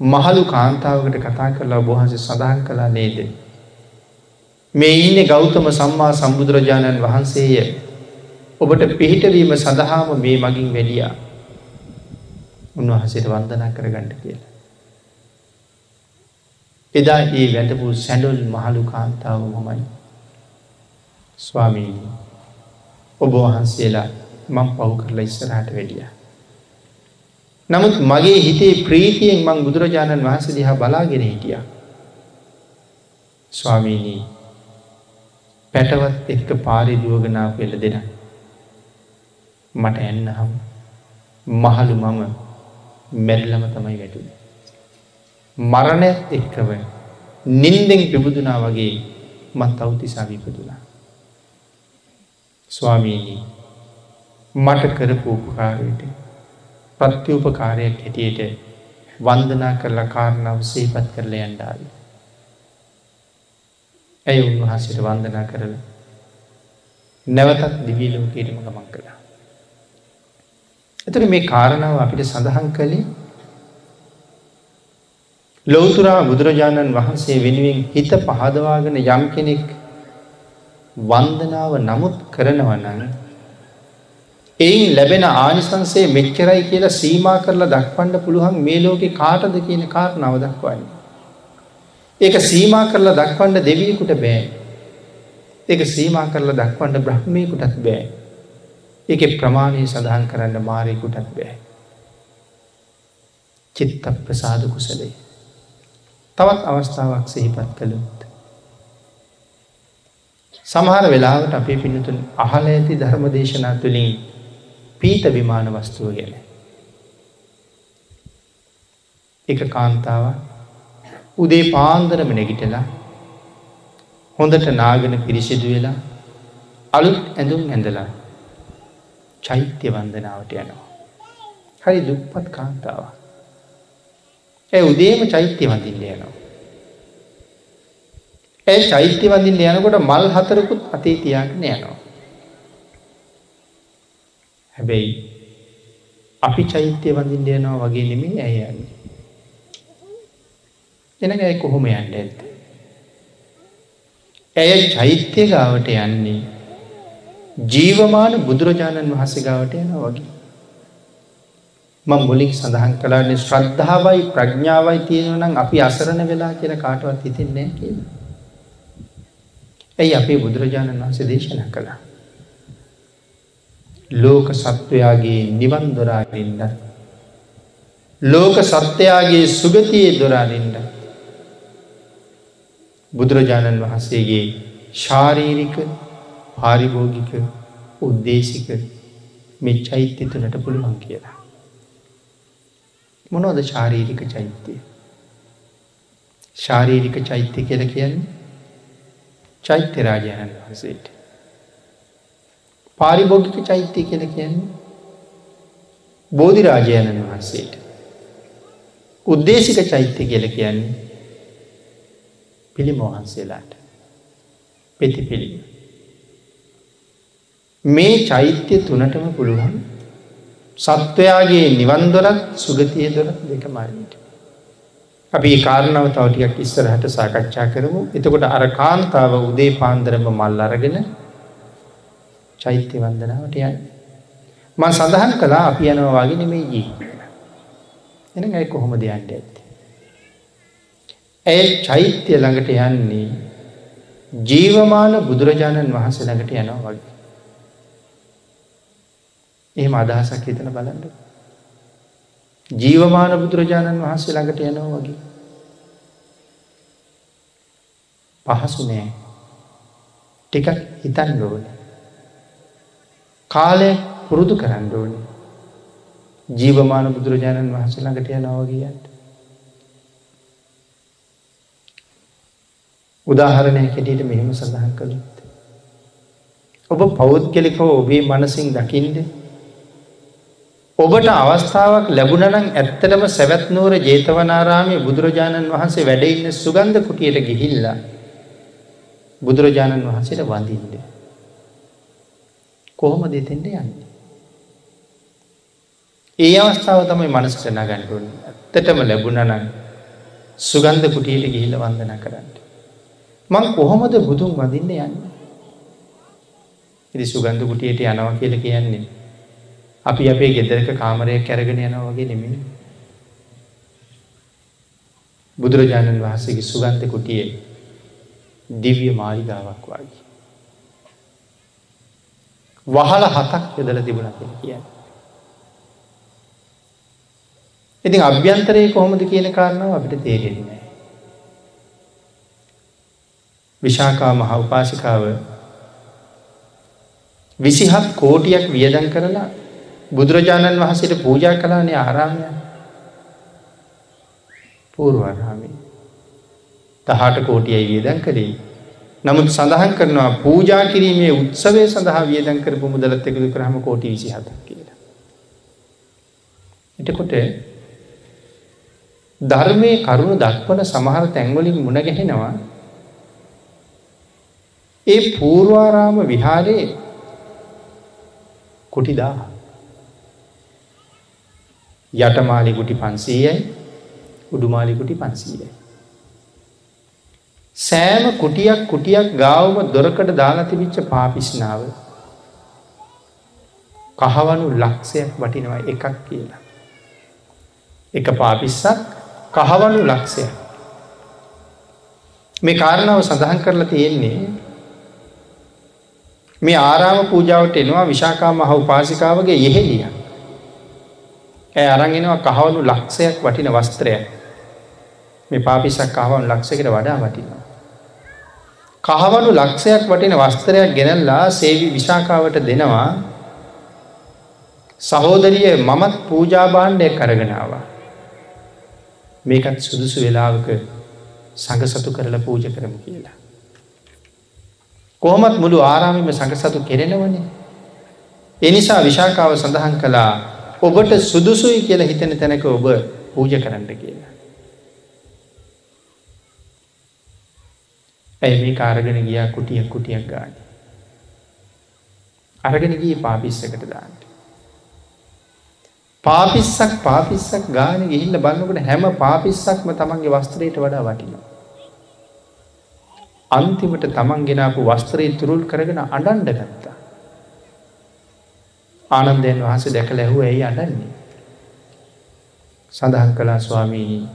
මහලු කාන්තාවකට කතා කරලා බොහන්සේ සඳහන් කලා නේද. මේ ඉන්න ගෞතම සම්මා සම්බුදුරජාණන් වහන්සේය ඔබට පිහිටවීම සඳහාම මේ මගින් වැඩියා උන්වහසට වන්දනා කරගන්නට කියලා. එදා ඒ වැටපු සැඩොල් මහලු කාන්තාව මමයි. ස්වාමීණී ඔබ වහන්සේලා මං පව් කරලා ඉස්සරහට වැඩියා. නමුත් මගේ හිතේ ප්‍රීතියෙන් මං බුදුරජාණන් වහන්ස දිහා බලාගෙන හිටිය. ස්වාමීනී පැටවත් එක්ක පාරිදුවගනා පෙළ දෙන. මට එන්නහම් මහළු මම මැරිලම තමයි වැටුද. මරණයත් එක්කව නින්දෙන් පිබුදුනා වගේ මත් අවතිසා විපදුනා. ස්වාමීනී මට කරපු උපකාරයට ප්‍රත්‍යූපකාරයක් හැටියට වන්දනා කරලා කාරණාව සේපත් කරල යන්ඩාව. ඇය උන්වහසට වන්දනා කරල නැවතත් දිවීලෝකයටම ගමන් කළා. එතට මේ කාරණාව අපිට සඳහන් කළේ ලෝතුරා බුදුරජාණන් වහන්සේ වෙනුවෙන් හිත පහදවාගෙන යම් කෙනෙක් වන්දනාව නමුත් කරනවනන් එයින් ලැබෙන ආනිසන්සේ මෙච්චරයි කියලා සීමා කරලා දක්වන්න පුළුවන් මේ ලෝකෙ කාටද කියන කාරණාව දක්වන්නේ. ඒක සීමා කරලා දක්වන්න දෙවියකුට බෑ. ඒක සීමා කරලා දක්වන්න බ්‍රහ්මයකුටත් බෑ. ඒක ප්‍රමාණය සඳහන් කරන්න මාරයකුටත් බෑ. චිත්ත ප්‍රසාද කුසලේ. තවත් අවස්ථාවක් සිහිපත් කළුත්. සමහර වෙලාවට අපේ පිනතුන් අහල ඇති ධර්ම දේශනා තුළින් පීත විමාන වස්තුව ගැන. එක කාන්තාව උදේ පාන්දරම නැගිටලා හොඳට නාගෙන පිරිසිදු වෙලා අලුත් ඇඳුම් ඇඳලා චෛත්‍ය වන්දනාවට යනවා. හරි දුප්පත් කාන්තාව. ඇ උදේම චෛත්‍ය වඳින්න යනවා. ඇ චෛත්‍ය වඳින්න යනකොට මල් හතරකුත් අතේ තියාගෙන යනවා. හැබැයි අපි චෛත්‍ය වඳින්න යනවා වගේ නෙමෙයි ඇය යන්නේ. එනක ඇයි කොහොම යන්න ඇත්ත. ඇය චෛත්‍ය ගාවට යන්නේ ජීවමාන බුදුරජාණන් වහන්සේ ගාවට යන වගේ. මං මුලින් සඳහන් කලාන්නේ ශ්‍රද්ධාවයි ප්‍රඥාවයි තියෙනවනම් අපි අසරණ වෙලා කියන කාටවත් හිතෙන්නේ කියලා. ඇයි අපේ බුදුරජාණන් වහන්සේ දේශනා කළා. ලෝක සත්වයාගේ නිවන් දොරාරින්ට ලෝක සත්‍යයාගේ සුගතියේ දොරාරින්ට බුදුරජාණන් වහන්සේගේ ශාරීරික පාරිභෝගික උද්දේශික මේ චෛත්‍ය තුනට පුළුවන් කියලා. මොනෝද ශාරීරික චෛත්‍යය. ශාරීරික චෛත්‍ය කියල කියන්නේ චෛත්‍ය රාජයණන් වහන්සේට. පාරිභෝගික චෛත්‍ය කියල කියන්නේ බෝධිරාජයණන් වහන්සේට. උද්දේශික චෛත්‍ය කියල කියන්නේ පිළිමෝහන්සේලාට පෙති පිළිම. මේ චෛත්‍ය තුනටම පුළුවන් සත්වයාගේ නිවන්දොරත් සුගතිය දොරත් දෙක මරණට. අපි කාරණාව තවටියක් ඉස්සරහට සාකච්ඡා කරමු එතකොට අර කාන්තාව උදේ පාන්දරම මල් අරගෙන චෛත්‍ය වන්දනාවට යන්න. මං සඳහන් කලා අපි යනවා වගේ නෙමේ ජී. එන ඇයි කොහොම දෙයන්ට ඇත්ත. ඇය චෛත්‍ය ළඟට යන්නේ ජීවමාන බුදුරජාණන් වහන්සේ ළඟට යනවා වගේ. එහෙම අදහසක් හිතන බලන්න. ජීවමාන බුදුරජාණන් වහන්සේ ළඟට යනවා වගේ. පහසු නෑ ටිකක් හිතන් ඕන. කාලය පුරුදු කරන්න ඕන. ජීවමාන බුදුරජාණන් වහන්සේ ළඟට යනවා කියන්ට. උදාහරණය කෙටියට මෙහෙම සඳහන් කළුත්. ඔබ පෞද්ගලිකව ඔබේ මනසින් දකිින්ද ඔබට අවස්ථාවක් ලැබුණනම් ඇත්තටම සැවැත්නූර ජේතවනාරාමය බුදුරජාණන් වහන්සේ වැඩඉන්න සුගන්ධ කුටියට ගිහිල්ලා බුදුරජාණන් වහන්සේට වඳින්ද. කොහොම දෙතෙන්ට යන්නේ. ඒ අවස්ථාව තමයි මනස්ට නගන්ටුවන් ඇත්තටම ලැබුණනම් සුගන්ධ කුටියට ගිහිල්ල වන්දන කරන්න. මං කොහොමද බුදුන් වදින්න යන්න. ඉදි සුගන්ධ කුටියට යනවා කියල කියන්නේ. අපි අපේ ගෙදරක කාමරයක් කැරගෙන යනවා වගේ නෙමෙන. බුදුරජාණන් වහන්සේගේ සුගන්ධ කුටියේ දිව්‍ය මාලිගාවක් වගේ. වහල හතක් යොදල තිබුණ කියල කියන්න. ඉතින් අභ්‍යන්තරයේ කොහොමද කියන කාරණාව අපිට තේරෙන්නේ. විශාකා මහ උපාසිකාව විසිහත් කෝටියක් වියදන් කරලා බුදුරජාණන් වහන්සේට පූජා කලානේ ආරාමය පූර්වරාමී තහට කෝටියයි වියදන් කළේ නමුත් සඳහන් කරනවා පූජා කිරීමේ උත්සවය සඳහා වියදන් කරපු මුදලත් එකතු කරහම කෝටි විසි හතක් කියලා. එටකොට ධර්මය කරුණු දක්වන සමහර තැන්වලින් මුණගැහෙනවා ඒ පූර්වාරාම විහාරයේ කුටිදා යටමාලිකුටි පන්සීයයි උඩුමාලිකුටි පන්සීයයි. සෑම කුටියක් කුටියක් ගාවම දොරකට දාලා තිබිච්ච පාපිස්නාව කහවනු ලක්ෂයක් වටිනවා එකක් කියලා. එක පාපිස්සක් කහවනු ලක්ෂයක්. මේ කාරණාව සඳහන් කරලා තියෙන්නේ මේ ආරාම පූජාවට එනවා විශාකා මහ උපාසිකාවගේ යෙහෙලිය. ඇය අරගෙනවා කහවනු ලක්ෂයක් වටින වස්ත්‍රයක් මේ පාපිසක් කහවනු ලක්ෂකට වඩා වටිනවා. කහවනු ලක්ෂයක් වටින වස්ත්‍රයක් ගෙනල්ලා සේවි විශාකාවට දෙනවා සහෝදරිය මමත් පූජාභාණ්ඩය කරගෙනවා. මේකත් සුදුසු වෙලාවක සඟසතු කරලා පූජ කරමු කියලා. කොහොමත් මුළු ආරාමිම සඟසතු කෙරෙනවනේ. එනිසා විශාකාව සඳහන් කළා ඔබට සුදුසුයි කියලා හිතන තැනක ඔබ පූජ කරන්න කියලා. ඇයි මේ කාරගෙන ගියා කුටියක් කුටියක් ගාන. අරගෙන ගිය පාපිස්සකට දාන්න. පාපිස්සක් පාපිස්සක් ගාන ගිහිල්ල බලන්නකට හැම පාපිස්සක්ම තමන්ගේ වස්ත්‍රයට වඩා වටිනවා. අන්තිමට තමන් ගෙනාපු වස්ත්‍රයේ තුරුල් කරගෙන අඩන්ඩ ගත්තා. ආනන්දයන් වහස දැක ලැහුව ඇයි අඩන්නේ. සඳහන් කලා ස්වාමීණී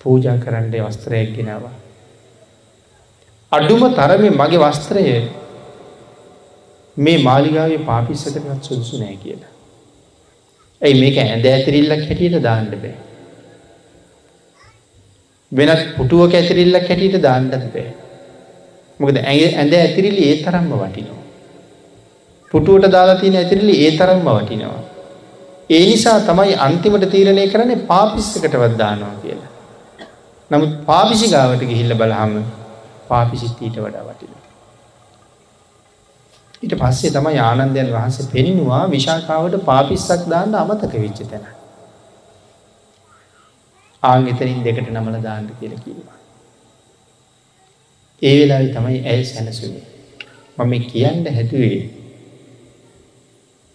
පූජා කරන්ඩේ වස්ත්‍රයක් ගෙනවා. අඩුම තරමේ මගේ වස්ත්‍රය මේ මාලිගාවේ පාපිස්සකටත් සුදුසු නෑ කියලා. ඇයි මේක ඇඳ ඇතිරිල්ලක් හැටියට දාන්න බෑ. වෙනත් පුටුවක ඇතිරිල්ලක් හැටියට දාන්නත් බෑ. මොකද ඇඳ ඇතිරිලි ඒ තරම්ම වටිනවා. පුටුවට දාලා තියෙන ඇතිරිලි ඒ තරම්ම වටිනවා. ඒ නිසා තමයි අන්තිමට තීරණය කරන්නේ පාපිස්සකටවත් දානවා කියලා. නමුත් පාපිසි ගාවට ගිහිල්ල බලහම පාපිසිත් ඊට වඩා වටිනවා. ඊට පස්සේ තමයි ආනන්දයන් වහන්සේ පෙන්නවා විශාකාවට පාපිස්සක් දාන්න අමතක වෙච්ච තැන. ආං එතනින් දෙකට නමල දාන්න කියල කිව්වා. ඒ වෙලාවි තමයි ඇය සැනසුනේ. මම කියන්න හැදුවේ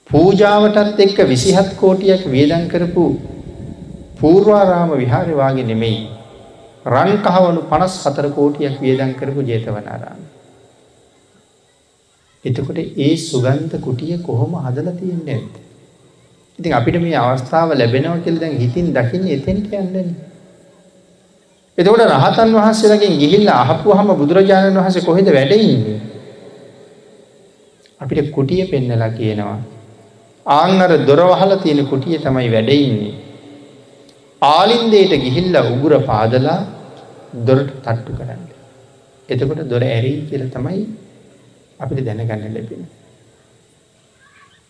පූජාවටත් එක්ක විසිහත් කෝටියක් වියදන් කරපු පූර්වාරාම විහාරවාගේ නෙමෙයි රන්කහවනු පනස් හතර කෝටියක් වියදන් කරපු ජේතවනාරාම. එතකොට ඒ සුගන්ධ කුටිය කොහොම හදලා තියෙන්නේ නැද්ද? ඉතින් අපිට මේ අවස්ථාව ලැබෙනවා කියලා දැන් හිතින් දකින්නේ එතෙන්ට යන්නේ. එතකොට රහතන් වහන්සේලාගෙන් ගිහිල්ලා අහපුවාම බුදුරජාණන් වහන්සේ කොහෙද වැඩ ඉන්නේ? අපිට කුටිය පෙන්නලා කියනවා. ආන් අර දොර වහලා තියෙන කුටිය තමයි වැඩ ඉන්නේ. ආලින්දයට ගිහිල්ලා උගුර පාදලා දොරට තට්ටු කරන්න. එතකොට දොර ඇරී කියලා තමයි අපිට දැනගන්න ලැබෙන.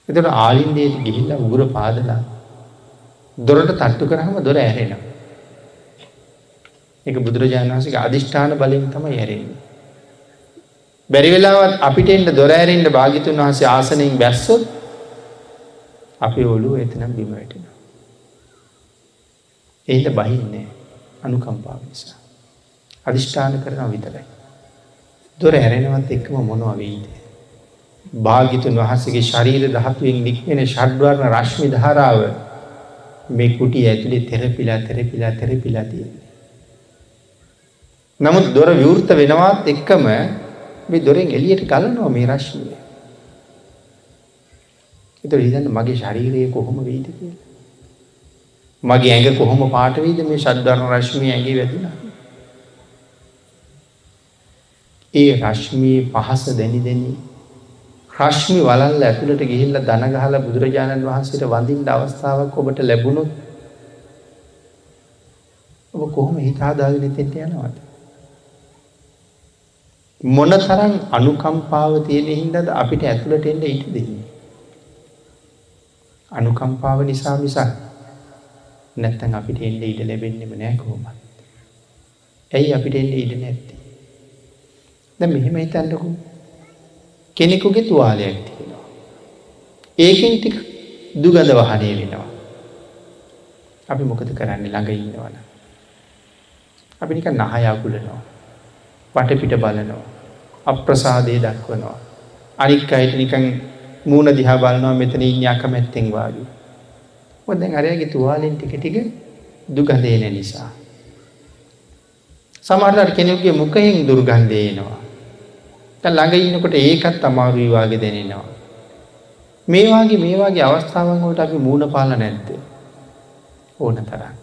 එතට ආලින්දයට ගිහිල්ල උගුර පාදලා දොරට තට්ටු කරහම දොර ඇරෙනවා. එක බුදුරජාණන් වහන්සේ අධිෂ්ඨාන බලයෙන් තමයි ඇරෙන්නේ. බැරිවෙලාවත් අපිට එන්න දොර ඇරෙන්ට භාගිතුන් වහන්සේ ආසනයෙන් බැස්සොත් අපි ඔලුව එතනම් බිම වැටෙන. ඒට බහින්නේ අනුකම්පාව නිසා. අධිෂ්ඨාන කරන විතරයි. දොර ඇරෙනවත් එක්කම මොනවා වෙයිද. භාගිතුන් වහන්සගේ ශරීර දහතුවෙන් නික්වෙන ෂඩ්වර්ණ රශ්මි ධාරාව මේ කුටි ඇතුළි තෙරපිලා තෙරපිලා තෙරපිලා තියෙන. නමුත් දොර විවෘත වෙනවත් එක්කම මේ දොරෙන් එලියට ගලනවා මේ රශ්මිය. එත ඉදන්න මගේ ශරීරයේ කොහොම වෙයිද කියලා. මගේ ඇඟ කොහොම පාටවීද මේ ශද්ධර්ණ රශ්මිය ඇගේ වැදිනා. ඒ රශ්මී පහස දැනි දෙනී රශ්මි වලල්ල ඇතුළට ගිහිල්ල දනගහල බුදුරජාණන් වහන්සේට වඳින්ට අවස්ථාවක් ඔබට ලැබුණොත් ඔබ කොහොම හිතාදාගෙන තෙට යනවට. මොන තරන් අනුකම්පාව තියෙන හින්දද අපිට ඇතුළට එන්න ඉට දෙන්නේ. අනුකම්පාව නිසා මිසක් නැත්තන් අපිට එන්න ඉඩ ලැබෙන්නෙම නෑ කොහොමත්. ඇයි අපිට එන්න ඉඩ නැත්ති. ද මෙහෙම හිතන්නකු කෙනෙකුගේ තුවාලයක් තියෙනවා. ඒකින් ටික දුගඳ වහනය වෙනවා. අපි මොකද කරන්න ළඟ ඉන්නවන. අපි නික නහයකුලනවා. පටපිට බලනවා. අප්‍රසාදය දක්වනවා. අනික් අයට නිකන් මූුණ දිහා බලනවා මෙතන ඉන්න අකමැත්තෙන් වාගේ. මොදැන් අරයාගේ තුවාලෙන් ටික ටික දුගඳේන නිසා. සමහරට කෙනෙකුගේ මුඛයෙන් දුර්ගන්ධය එනවා. දැන් ළඟ ඉන්නකොට ඒකත් අමාරුයි වාගේ දැනෙනවා. මේ වාගේ මේ වාගේ අවස්ථාවන් වලට අපි මූණ පාලා නැද්ද? ඕන තරම්.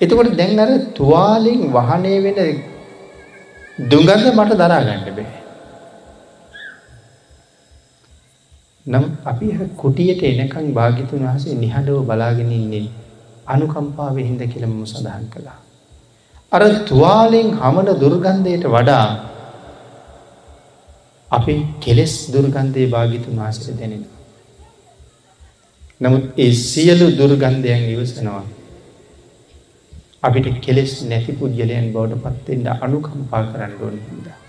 එතකොට දැන් අර තුවාලෙන් වහණය වෙන දුගඳ මට දරා ගන්න බෑ. නම් අපි කුටියට එනකං භාගිතුන් වහසේ නිහඬව බලාගෙන ඉන්නේ අනුකම්පාවෙ හින්ද කියලා මම සඳහන් කළා. අර තුවාලෙන් හමන දුර්ගන්ධයට වඩා අපි කෙලෙස් දුර්ගන්ධයේ භාගිතුන් වහසට දැනෙනවා. නමුත් ඒ සියලු දුර්ගන්ධයන් ඉවසනවා. අපිට කෙලෙස් නැති පුද්ගලයන් බවට පත්වෙන්ට අනුකම්පා කරන්න ඕන හින්දා.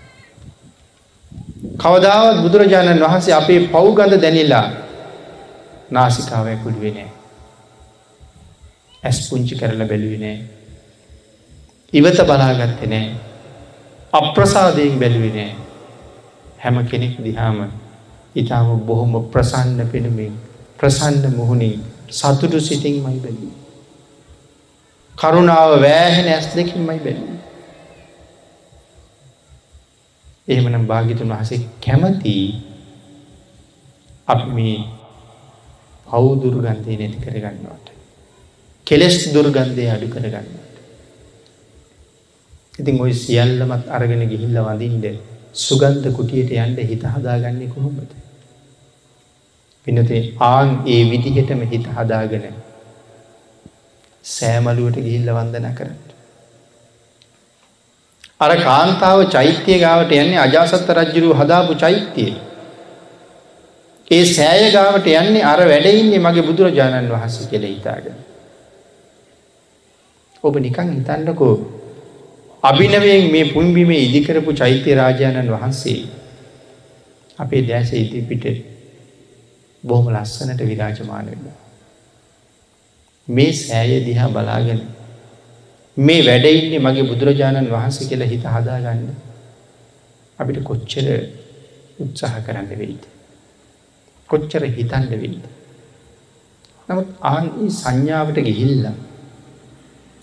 කවදාවත් බුදුරජාණන් වහන්සේ අපේ පව්ගඳ දැනිලා නාසිකාව ඇකුළුවෙනෑ. ඇස් පුංචි කරල බැලුවිනෑ. ඉවත බලාගත්ත නෑ. අප්‍රසාදයෙන් බැලුවිනෑ. හැම කෙනෙක් දිහාම ඉතාම බොහොම ප්‍රසන්න පෙනුමින් ප්‍රසන්න මුහුණින් සතුටු සිතින් මයි බැලී. කරුණාව වෑහෙන ඇස් දෙකින් මයි බැලී. එහෙමනම් භාගිතුන් වහසේ කැමති අප මේ පව් දුර්ගන්ධය නැති කරගන්නවට. කෙලෙස් දුර්ගන්ධය අඩු කරගන්නට. ඉතින් ඔයි සියල්ලමත් අරගෙන ගිහිල්ල වඳින්ට සුගන්ධ කුටියට යන්ඩ හිත හදාගන්නේ කොහොමද. පිනතේ ආන් ඒ විදිහටම හිත හදාගෙන සෑමලුවට ගිහිල්ල වන්දන කරට. අර කාන්තාව චෛත්‍යය ගාවට යන්නේ අජාසත්ත රජ්ජුරු හදාපු චෛත්‍යය. ඒ සෑය ගාවට යන්නේ අර වැඩඉන්නේ මගේ බුදුරජාණන් වහන්සේ කෙළ හිතාගෙන. ඔබ නිකං හිතන්නකෝ අභිනවයෙන් මේ පුන්බිමේ ඉදිකරපු චෛත්‍ය රාජාණන් වහන්සේ අපේ දැස ඉදිපිට බොහොම ලස්සනට විරාජමාන වෙන්න. මේ සෑය දිහා බලාගෙන මේ වැඩඉන්නේ මගේ බුදුරජාණන් වහන්සේ කියලා හිත හදාගන්න අපිට කොච්චර උත්සාහ කරන්න වෙයිද. කොච්චර හිතන්ඩ වෙයිද. නමුත් ආන් සංඥාවට ගිහිල්ලා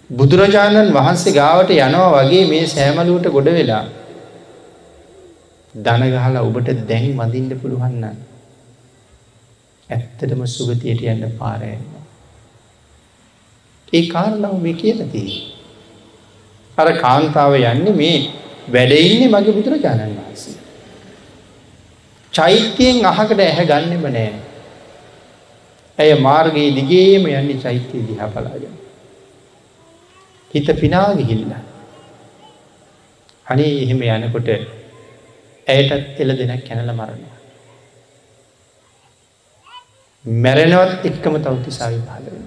බුදුරජාණන් වහන්සේ ගාවට යනවා වගේ මේ සෑමලුවට ගොඩ වෙලා දනගහලා ඔබට දැන් මදින්ට පුළුවන්න ඇත්තටම සුගතියට යන්න පාරයන්න ඒ කාරණාව මේ කියලතිී අර කාන්තාව යන්නේ මේ වැඩඉන්නේ මගේ බුදුරජාණන් වහන්සේ චෛත්‍යයෙන් අහකට ඇහැ ගන්නෙම නෑ ඇය මාර්ගයේ දිගේම යන්නේ චෛත්‍යය දිහා පලාගෙන හිත පිනා ගිහිල්ල. අනේ එහෙම යනකොට ඇයටත් එල දෙනක් කැනල මරණවා. මැරෙනවත් එක්කම තවතිසාවි පාලවෙන.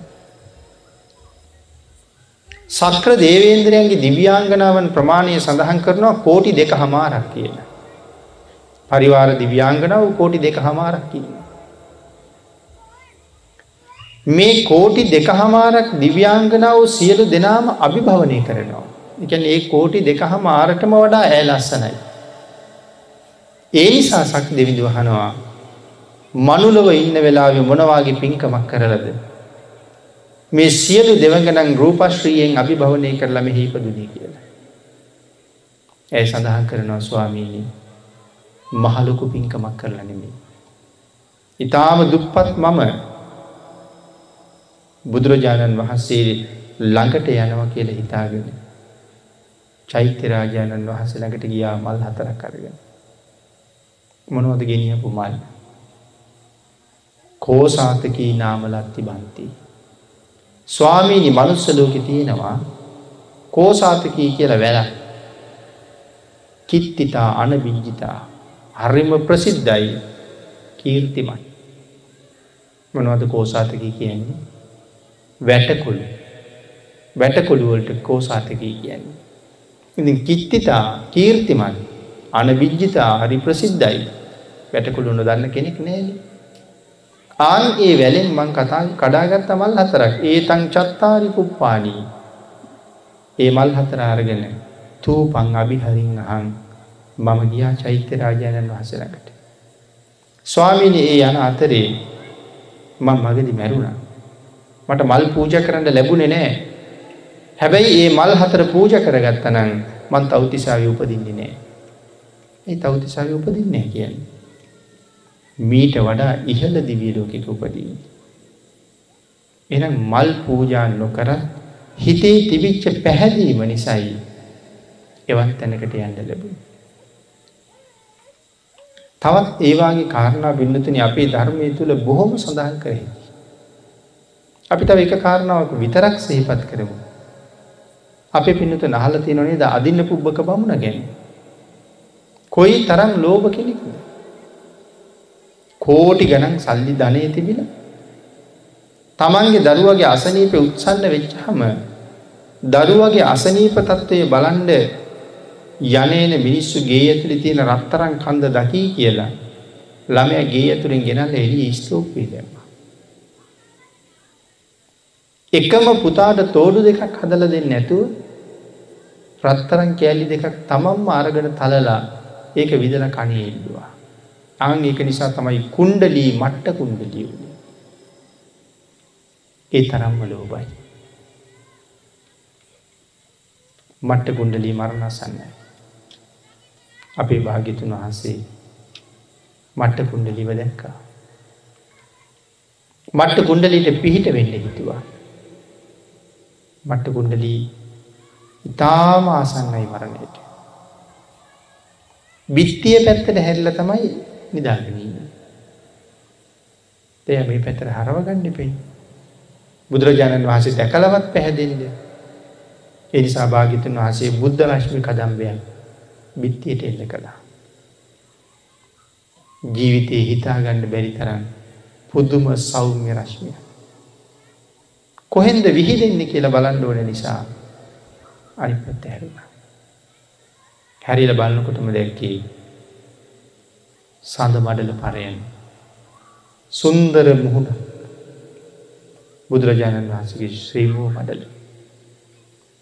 සක්‍ර දේවේන්ද්‍රයන්ගේ දිව්‍යාංගනාවන් ප්‍රමාණය සඳහන් කරනවා කෝටි දෙක හමාරක් කියන. පරිවාර දිව්‍යාංගනාව කෝටි දෙක හමාරක් කියන. මේ කෝටි දෙක හමාරක් දිව්‍යාංගනාව සියලු දෙනාම අභිභවනය කරනවා. එකන් ඒ කෝටි දෙක හම ආරටම වඩා ඇය ලස්සනයි. ඒ නිසා සක් දෙවිදුවහනවා මනුලව ඉන්න වෙලාවෙ මොනවාගේ පින්කමක් කරලද. මේ සියලු දෙවගනන් රූපශ්‍රීයෙන් අභිභවනය කරලම හිපදුනී කියලා. ඇය සඳහන් කරනවා ස්වාමීණී මහලොකු පින්කමක් කරලනෙමේ. ඉතාම දුප්පත් මම බුදුරජාණන් වහන්සේ ළඟට යනවා කියල හිතාගෙන චෛත්‍යරාජාණන් වහස ළඟට ගියා මල් හතරක් කරගෙන මොනෝද ගෙනියපු මල් කෝසාතකී නාමලත්ති බන්ති ස්වාමීනි මනුස්ස ලෝකෙ තියෙනවා කෝසාතකී කියල වැල කිත්තිතා අනබිංජිතා හරිම ප්‍රසිද්ධයි කීර්තිමයි මොනවද කෝසාතකී කියන්නේ? වැටකොළු. වැටකොළුවලට කෝසාතකී කියන්නේ. ඉතින් කිත්තිතා කීර්තිමන් අනවිජ්ජිතා හරි ප්‍රසිද්ධයි. වැටකුළුන්න දන්න කෙනෙක් නෑන. ආන් ඒ වැලෙන් මං කතා කඩාගත්ත මල් හතරක් ඒ තං චත්තාරි පුප්පානී ඒ මල් හතර අරගෙන තූපං අභිහරින් අහන් මම ගියා චෛත්‍ය රාජාණන් වහසලකට. ස්වාමීනි ඒ යන අතරේ මං මගදි මැරුණා මට මල් පූජ කරන්න ලැබුණේ නෑ හැබැයි ඒ මල් හතර පූජ කරගත්තනම් මං තෞතිසාවි උපදින්නේ නෑ. ඒ තෞතිසාවි උපදින්නේ කියන්නේ. මීට වඩා ඉහළ දිවිය ලෝකෙක උපදීන්නේ. එනම් මල් පූජා නොකර හිතේ තිබිච්ච පැහැදීම නිසයි එවන් තැනකට යන්න ලැබුණ. තවත් ඒවාගේ කාරණා බින්නතුන අපේ ධර්මය තුළ බොහොම සඳහන් කරේ. අපි තව එක කාරණාවක් විතරක් සහිපත් කරමු. අපේ පින්නතු නහල තියෙනනේ ද අදින්න පුබ්බක බමුණ ගැන. කොයි තරම් ලෝභ කෙනෙක්ද. කෝටි ගණන් සල්ලි ධනය තිබිල තමන්ගේ දරුවගේ අසනීප උත්සන්න වෙච්චහම දරුවගේ අසනීප තත්ත්වය බලන්ඩ යනේන මිනිස්සු ගේ ඇතුළි තියෙන රත්තරන් කන්ද දකී කියලා ළමය ගේ ඇතුරින් ගෙනල්ල එලි ස්තෝපී දැම. එකම පුතාට තෝඩු දෙකක් හදල දෙන්න නැතුව රත්තරන් කෑලි දෙකක් තමම්ම අරගෙන තලලා ඒක විදල කණේ ඉල්ලවා. අං ඒක නිසා තමයි කුණ්ඩලී මට්ට කුණ්ඩලිය වුණ. ඒ තරම්ම ලෝබයි. මට්ට කුණ්ඩලී මරණසන්නයි. අපේ භාගිතුන් වහන්සේ මට්ට කුණ්ඩලිව දැක්කා. මට්ට කුණ්ඩලීට පිහිට වෙන්න හිතුවා. මට්ට කුණ්ඩලී ඉතාම ආසන්නයි මරණයට. බිත්තිය පැත්තට හැල්ල තමයි නිදාගනීම. එය මේ පැතර හරව ගණ්ඩිපෙයි. බුදුරජාණන් වහන්සේ දැකලවත් පැහැදිල්ල. එනිසා භාගිතන් වහසේ බුද්ධ රශ්මි කදම්බයන් බිත්තියට එල්ල කළා. ජීවිතයේ හිතාගණ්ඩ බැරි තරන් පුදුම සෞම්‍ය රශ්මිය. කොහෙන්ද විහිදෙන්නේ කියලා බලන්න ඕන නිසා අනිපත් හැරුණ. හැරිල බලන්නකොටම දැක්කේ සඳ මඩල පරයන් සුන්දර මුහුණ බුදුරජාණන් වහන්සගේ ශ්‍රීමූ මඩල.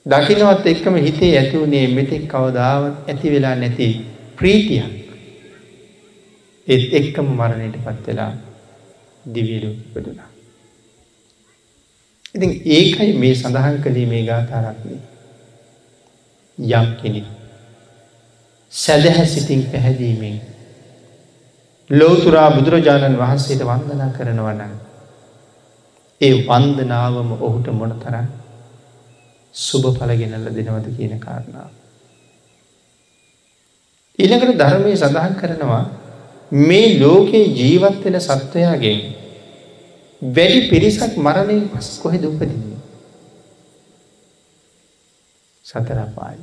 දකිනවත් එක්කම හිතේ ඇතිවුණේ මෙතෙක් කවදාවත් ඇති වෙලා නැති ප්‍රීතියක් ඒත් එක්කම මරණයට පත් වෙලා දිවියලු ඉපදුනා. ඉතින් ඒකයි මේ සඳහන් කළේ මේ ගාථාරක්නේ. යම් කෙනෙක් සැදැහැ සිතින් පැහැදීමෙන් ලෝතුරා බුදුරජාණන් වහන්සේට වන්දනා කරනවනන් ඒ වන්දනාවම ඔහුට මොන තරන් සුභ පලගෙනල්ල දෙනවද කියන කාරණාව. ඊළඟට ධර්මය සඳහන් කරනවා මේ ලෝකයේ ජීවත්වෙන සත්වයාගෙන් වැඩි පිරිසක් මරණයෙන් පස් කොහෙ දුපදින්නේ. සතරපායි.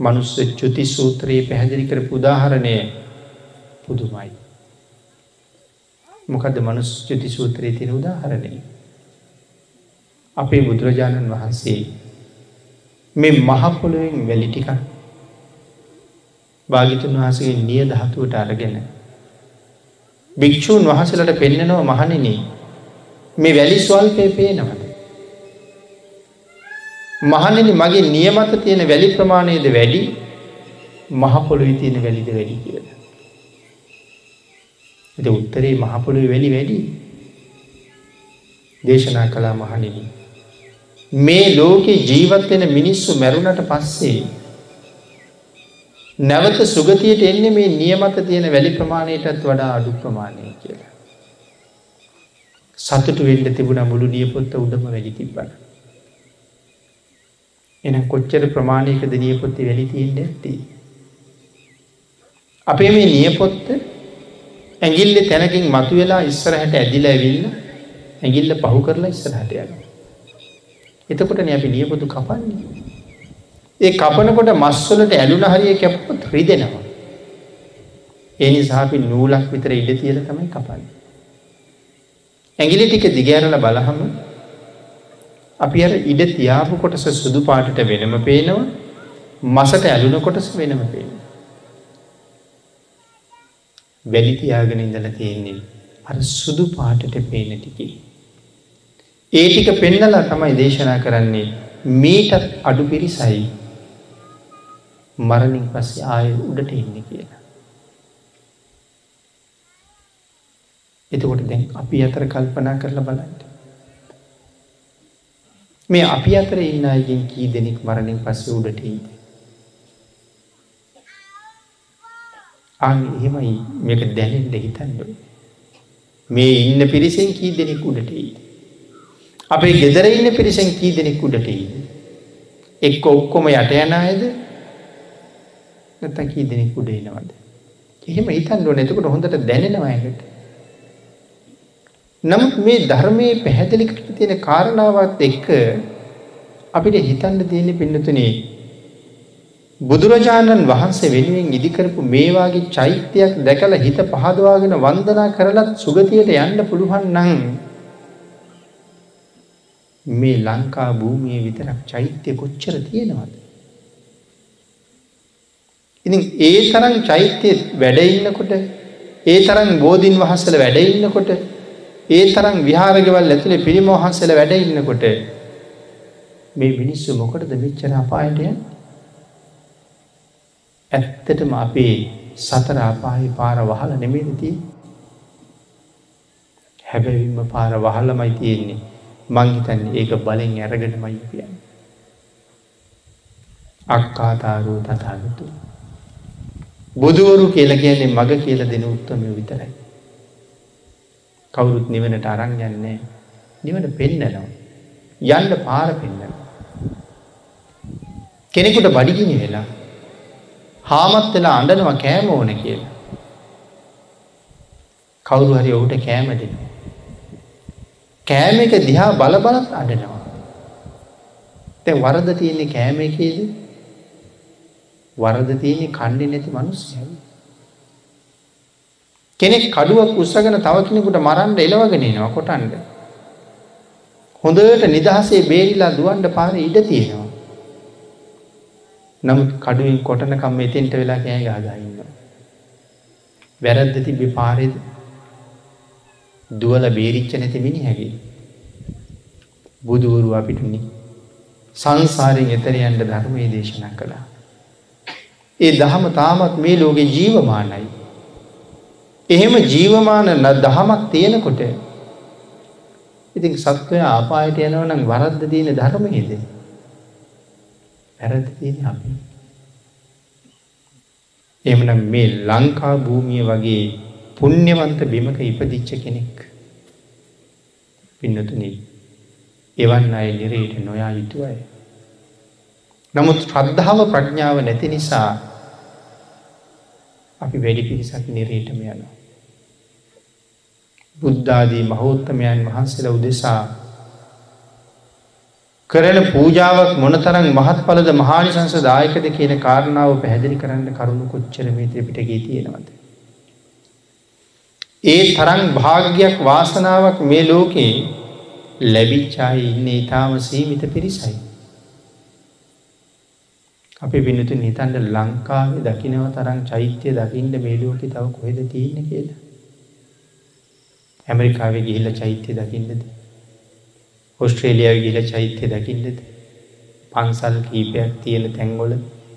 මනුස්ස චුති සූත්‍රයේ පැහැදිලි කර පුදාහරණය පුදුමයි. මොකද මනුස් චුති සූත්‍රයේ තින උදාහරණය. අපේ බුදුරජාණන් වහන්සේ මේ මහපොළුවෙන් වැලිටික භාගිතුන් වහසගේ නිය දහතුවට අරගෙන. භික්‍ෂූන් වහසලට පෙන්න්නනව මහනින මේ වැලි ස්වල්පය පේනවද. මහනෙන මගේ නියමත තියෙන වැලි ප්‍රමාණයද වැඩි මහපොළොවි තියෙන වැලිද වැඩි කියලා. එත උත්තරේ මහපොළොව වැලි වැඩි දේශනා කලා මහනිනි. මේ ලෝකෙ ජීවත්වෙන මිනිස්සු මැරුණට පස්සේ නැවත සුගතියට එන්නේ මේ නියමත තියෙන වැලි ප්‍රමාණයටත් වඩා අඩු ප්‍රමාණය කියලා. සතුට වෙන්න තිබුණ මුළු නියපොත්ත උඩම වැඩි තිබ්බන. එන කොච්චර ප්‍රමාණයකද නියපොත්ති වැලි තියෙන්ට ඇති. අපේ මේ නියපොත්ත ඇගිල්ල තැනකින් මතු වෙලා ඉස්සරහට ඇදිලා ඇවිල්ල ඇගිල්ල පහු කරලා ඉස්සරහට යන. එතකොට අපි නියපොතු කපන්නේ. ඒ කපනකොට මස්වලට ඇලුන හරිය කැප්පොත් රිදෙනවා. ඒ නිසා අපි නූලක් විතර ඉඩ තියලා තමයි කපන්නේ. ඇඟිලි ටික දිගෑරලා බලහම අපි අර ඉඩ තියාපු කොටස සුදු පාටට වෙනම පේනවා මසට ඇලුන කොටස වෙනම පේනවා. වැලි තියාගෙන ඉඳලා තියෙන්නේ අර සුදු පාටට පේන ටිකේ. ඒ ටික පෙන්නලා තමයි දේශනා කරන්නේ මීටත් අඩු පිරිසයි මරණින් පස්සේ ආය උඩට එන්න කියලා. එතකොට දැන් අපි අතර කල්පනා කරලා බලන්න. මේ අපි අතර ඉන්න අයගෙන් කී දෙනෙක් මරණින් පස්සේ උඩට එයිද. අන් එහෙමයි මේක දැනෙන්ට හිතන්ඩ. මේ ඉන්න පිරිසෙන් කී දෙනෙක් උඩට එයිද. අපේ ගෙදර ඉන්න පිරිසෙන් කී දෙනෙක් උඩට එයිද. එක්ක ඔක්කොම යට යන අයද නැත්තම් කී දෙනෙක් උඩ එනවද. එහෙම හිතන්න ඕනේ එතකොට හොඳට දැනෙනවා ඒකට. නමුත් මේ ධර්මයේ පැහැදිලි කරලා තියෙන කාරණාවත් එක්ක අපිට හිතන්න තියෙන්නේ පින්නතුනේ බුදුරජාණන් වහන්සේ වෙනුවෙන් ඉදිකරපු මේ වාගේ චෛත්‍යයක් දැකලා හිත පහදවාගෙන වන්දනා කරලත් සුගතියට යන්න පුළුවන් නම් මේ ලංකා භූමියේ විතරක් චෛත්‍ය කොච්චර තියෙනවද? ඉතින් ඒ තරම් චෛත්‍ය වැඩ ඉන්නකොට ඒ තරම් බෝධින් වහන්සේලා වැඩ ඉන්නකොට ඒ තරම් විහාරගෙවල් ඇතුලේ පිරිම වහන්සේලා වැඩ ඉන්නකොට මේ මිනිස්සු මොකටද මෙච්චර අපායට යන්නේ? ඇත්තටම අපේ සතර අපායේ පාර වහලා නෙමෙයිද තියෙන්නේ? හැබැයිම පාර වහලමයි තියෙන්නේ. මං හිතන්නේ ඒක බලෙන් අරගෙනමයි කියන්නේ. අක්කාතාරෝ තථාගතෝ බුදුවරු කියලා කියන්නේ මග කියලා දෙන උත්තමයෝ විතරයි. කවුරුත් නිවනට අරන් යන්නේ නිවන පෙන්නනවා. යන්න පාර පෙන්නනවා. කෙනෙකුට බඩගිනි වෙලා හාමත් වෙලා අඬනවා කෑම ඕන කියලා. කවුරු හරි ඔහුට කෑම දෙනවා. කෑම එක දිහා බල බලත් අඬනවා. දැන් වරද තියෙන්නේ කෑම එකේද? වරද තියෙන්නේ කන්නේ නැති මිනිස්සුයි. කෙනෙක් කඩුවක් උස්සගෙන තව කෙනෙකුට මරන්න එලවගෙන එනවා කොටන්න. හොඳට නිදහසේ බේරිලා දුවන්න පාරේ ඉඩ තියෙනවා. නමුත් කඩුවෙන් කොටනකම් මෙතෙන්ට වෙලා කෑ ගහලා ඉන්නවා. වැරද්ද තිබ්බේ පාරේද? දුවලා බේරිච්ච නැති මිනිහගේ. බුදුවරු අපිටනි සංසාරයෙන් එතර යන්න ධර්මයේ දේශනා කළා. ඒ දහම තාමත් මේ ලෝකෙ ජීවමානයි. එහෙම ජීවමාන දහමක් තියෙනකොට ඉතින් සත්වය ආපායට යනවනම් වරද්ද තියෙන ධර්මයේද? වැරද්ද තියෙන්නේ අපි. එහෙමනම් මේ ලංකා භූමිය වගේ පුණ්‍යවන්ත බිමක ඉපදිච්ච කෙනෙක් පින්නතුනි එවන් අය නිරේට නොයා යුතු අය. නමුත් ශ්‍රද්ධාව ප්‍රඥාව නැති නිසා අපි වැඩි පිරිසක් නිරේටම යනවා. බුද්ධාදී මහෝත්තමයන් වහන්සේලා උදෙසා කරන පූජාවක් මොනතරම් මහත්ඵලද මහානිසංස දායකද කියන කාරණාව පැහැදිලි කරන්න කරුණු කොච්චර මේ ත්‍රිපිටකයේ තියෙනවද? ඒ තරම් භාග්යක් වාසනාවක් මේ ලෝකේ ලැබිච්ච අය ඉන්නේ ඊටාම සීමිත පිරිසයි. අපි පිනතුන් හිතන්න ලංකාවේ දකින්නව තරම් චෛත්‍ය දකින්න මේ ලෝකේ තව කොහෙද තියෙන්නේ කියලා. ඇමරිකාවේ ගිහිල්ලා චෛත්‍ය දකින්නද? ඕස්ට්‍රේලියාවේ ගිහිල්ලා චෛත්‍ය දකින්නද? පන්සල් කීපයක් තියෙන තැන්වල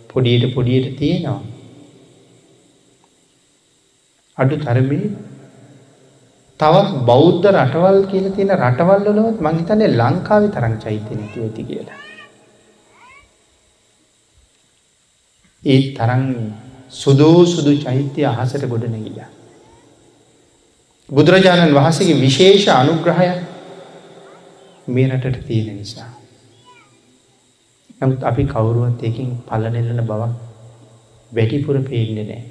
පොඩියට පොඩියට තියෙනවා. අඩු තරමේ තවත් බෞද්ධ රටවල් කියලා තියෙන රටවල් වලවත් මං හිතන්නේ ලංකාවේ තරම් චෛත්‍ය නැතුව ඇති කියලා. ඒ තරම් සුදෝ සුදු චෛත්‍ය අහසට ගොඩ නැගිලා. බුදුරජාණන් වහන්සේගේ විශේෂ අනුග්‍රහය මේ රටට තියෙන නිසා. නමුත් අපි කවුරුවත් එකින් පලනෙල්ලන බවක් වැඩිපුර පේන්නේ නෑ.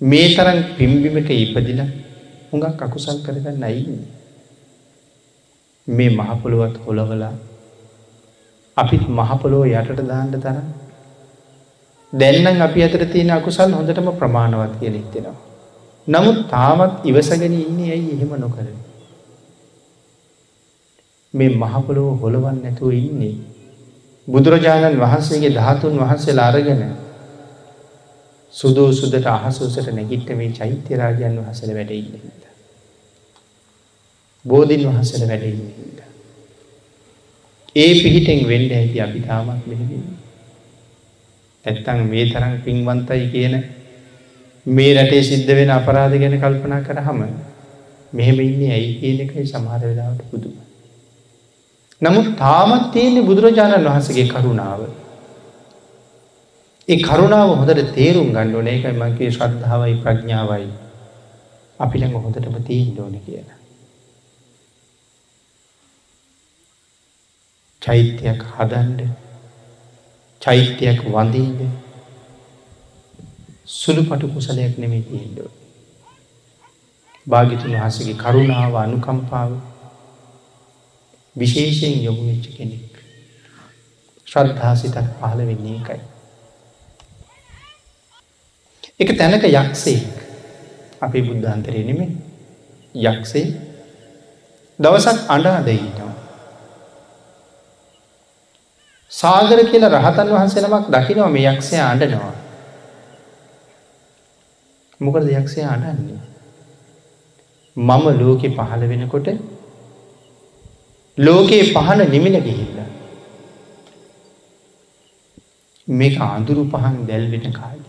මේ තරම් පිම්බිමට ඉපදිල හුඟක් අකුසල් කරගන්න අයින්නේ. මේ මහපොළුවත් හොළවලා අපිත් මහපොලෝ යටට දාන්න තරම් දැන්නම් අපි අතර තියෙන අකුසල් හොඳටම ප්‍රමාණවත් කියලා හිතෙනවා. නමුත් තාමත් ඉවසගෙන ඉන්නේ ඇයි එහෙම නොකර? මේ මහ පොළොව හොලවන්න නැතුව ඉන්නේ බුදුරජාණන් වහන්සේගේ ධාතුන් වහන්සේලා අරගෙන සුදෝ සුදට අහස උසට නැගිට මේ චෛත්‍ය රාජයන් වහන්සේලා වැඩ ඉන්න හින්දා. බෝධින් වහන්සේලා වැඩ ඉන්න හින්දා. ඒ පිහිටෙන් වෙන්න ඇති අපි තාමත් මෙහෙම ඉන්නේ. නැත්තම් මේ තරම් පින්වන්තයි කියන මේ රටේ සිද්ධ වෙන අපරාධ ගැන කල්පනා කරාම මෙහෙම ඉන්නේ ඇයි කියන එකයි සමහර වෙලාවට පුදුම. නමුත් තාමත් තියෙන්නේ බුදුරජාණන් වහන්සගේ කරුණාව. ඒ කරුණාව හොඳට තේරුම් ගණ්ඩ ඕන ඒකයි මගේ ශ්‍රද්ධාවයි ප්‍රඥාවයි අපි ළඟ හොඳටම තීන් ඕන කියන. චෛත්‍යයක් හදන්ඩ චෛත්‍යයක් වඳීද සුළු පටු කුසලයක් නෙමේ තියෙන්ඩෝ. භාගිතුන් වහසගේ කරුණාව අනුකම්පාව විශේෂයෙන් යොමු වෙච්ච කෙනෙක්. ශ්‍රද්ධාසිතක් පහළ වෙන්නේ එකයි. එක තැනක යක්ෂයෙක් අපේ බුද්ධන්තරය නෙමේ යක්ෂේ දවසක් අඩාද ඉන්නවා. සාගර කියලා රහතන් වහන්සේ නමක් දකිනවා මේ යක්ෂය අඩනවා. මොකද යක්ෂය අඩන්නේ. මම ලෝකෙ පහළ වෙනකොට ලෝකයේ පහන නිමිල ගිහිල්ල. මේක අඳුරු පහන් දැල්වෙන කාලි.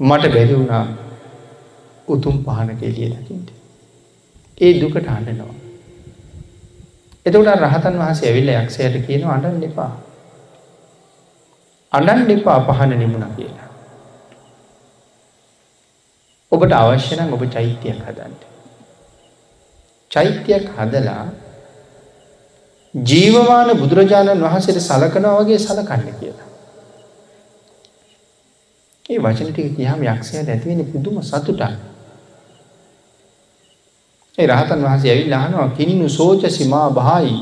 මට බැරි වුණා උතුම් පහන කෙලිය දකිට. ඒ දුකට අඩනවා. එතකට රහතන් වහස ඇවිල්ල යක්ෂයට කියන අඩන් එපා. අඩන් එපා පහන නිමුණ කියලා. ඔබට අවශ්‍යනම් ඔබ චෛත්‍යයක් හදන්ට. චෛත්‍යයක් හදලා ජීවමාන බුදුරජාණන් වහන්සේට සලකනා වගේ සලකන්න කියලා. ඒ වචන ටික කියහම යක්ෂයට ඇතිවෙන පුදුම සතුටක්. ඒ රහතන් වහන්සේ ඇවිල් අහනවා කිනිනු සෝච සිමා බායි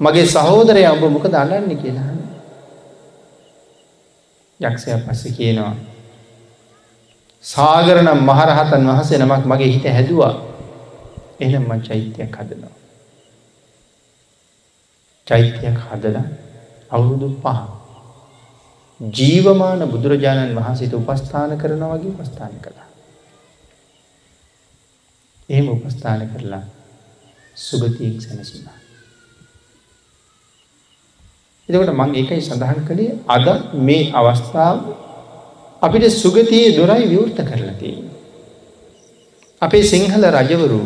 මගේ සහෝදරය ඔබ මොක දන්නන්න කියලා. යක්ෂය පස්ස කියනවා. සාගරනම් මහරහතන් වහසේ නමක් මගේ හිත හැදවා එනම් මං චෛත්‍යයක් හදනවා. චෛත්‍යයක් හදල අවුරුදු පහ. ජීවමාන බුදුරජාණන් වහන්සේට උපස්ථාන කරන වගේ උපස්ථාන කළා. එහෙම උපස්ථාන කරලා සුගතියෙන් සැනසුනා. එතකොට මං ඒකයි සඳහන් කළේ අද මේ අවස්ථාව අපිට සුගතියේ දොරයි විවෘත කරලා තියෙන. අපේ සිංහල රජවරු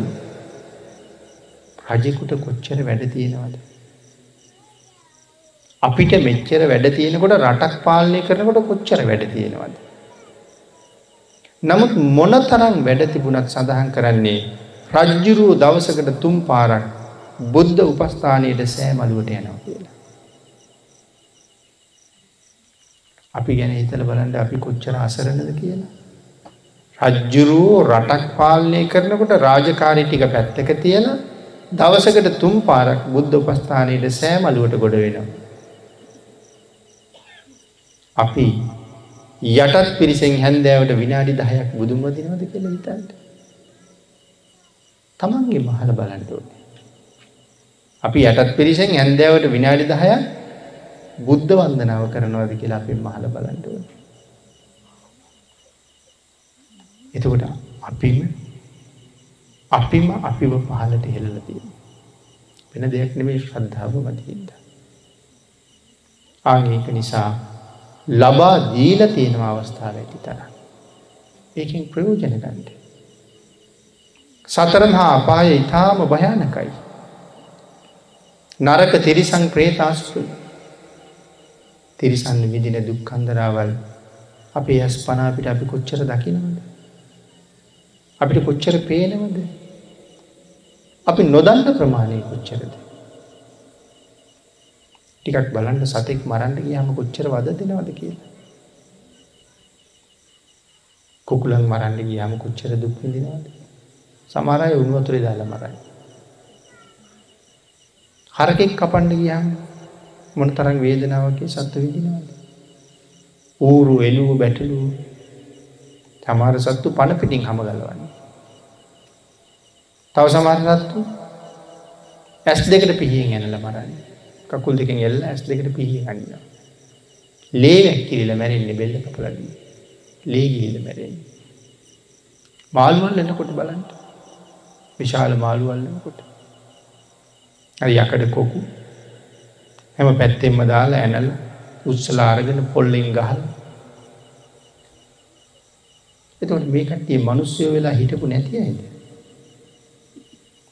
රජෙකුට කොච්චර වැඩ තියෙනවද. අපිට මෙච්චර වැඩ තියෙනකොට රටක් පාලනය කරනකොට කොච්චර වැඩ තියෙනවද. නමුත් මොන තරම් වැඩ තිබුණත් සඳහන් කරන්නේ රජ්ජුරුව දවසකට තුම් පාරක් බුද්ධ උපස්ථානයට සෑමලුවට යනවා කියලා. අපි ගැන හිතල බලන්ඩ අපි කොච්චර අසරණද කියලා. රජ්ජුරුවෝ රටක් පාලනය කරනකොට රාජකාරි ටික පැත්තක තියෙන දවසකට තුම් පාරක් බුද්ධ උපස්ථානයට සෑමලුවට ගොඩ වෙනවා. අපි යටත් පිරිසෙන් හැන්දෑවට විනාඩි දහයක් බුදුන් වදිනවද කියල හිතන්ට. තමන්ගේ මහල බලන්ටෝන. අපි යටත් පිරිසෙන් හැන්දෑවට විනාඩි දහයක් බුද්ධ වන්දනාව කරනවද කියලා අපෙන් මහල බලන්ටෝන. එතකොට අපිම අපිම අපිව පහලට හෙල්ල තියෙන. වෙන දෙයක් නෙමේ ශ්‍රද්ධාව මතිහින්ද. ආඒක නිසා ලබා දීල තියෙනවා අවස්ථාව ඇති තර. ඒකින් ප්‍රයෝජන ගන්ඩ. සතරන් හා අපාය ඉතාම භයානකයි. නරක තිරිසං ප්‍රේතාස්තු තිරිසන්න විදින දුක්කන්දරාවල් අපේ ඇස් පනාපිට අපි කොච්චර දකිනවද. අපිට කොච්චර පේනවද. අපි නොදන්න ප්‍රමාණය කොච්චරද. ටිකක් බලන්න සතෙක් මරන්ට ගියාම කොච්චර වද දෙනවද කියලා. කුකුලන් මරන්න ගියාම කොච්චර දුක් විඳිනවද? සමහර අය උණු වතුරේ දාලා මරයි. හරකෙක් කපන්න ගියාම මොන තරම් වේදනාවක් සත්ත්ව විඳිනවද? ඌරු එළුව බැටළු සමහර සත්තු පණ පිටින් හැම ගලවන්නේ. තව සමහර සත්තු ඇස් දෙකට පිහියෙන් ඇනලා මරන්නේ. කකුල් දෙකෙන් එල්ල ඇස් දෙකට පිහි ගන්නවා. ලේ වැක්කිරිල මැරෙන්නේ බෙල්ල කපලදී. ලේ ගිහිල මැරෙන්නේ. මාළුවල් එන්නකොට බලන්න. විශාල මාළුවල්ලනකොට. අර යකඩ කොකු හැම පැත්තෙන්ම දාලා ඇනල උත්සලාරගෙන පොල්ලෙන් ගහල. එතකොට මේ කට්ටිය මනුස්්‍යයෝ වෙලා හිටපු නැති ඇයිද.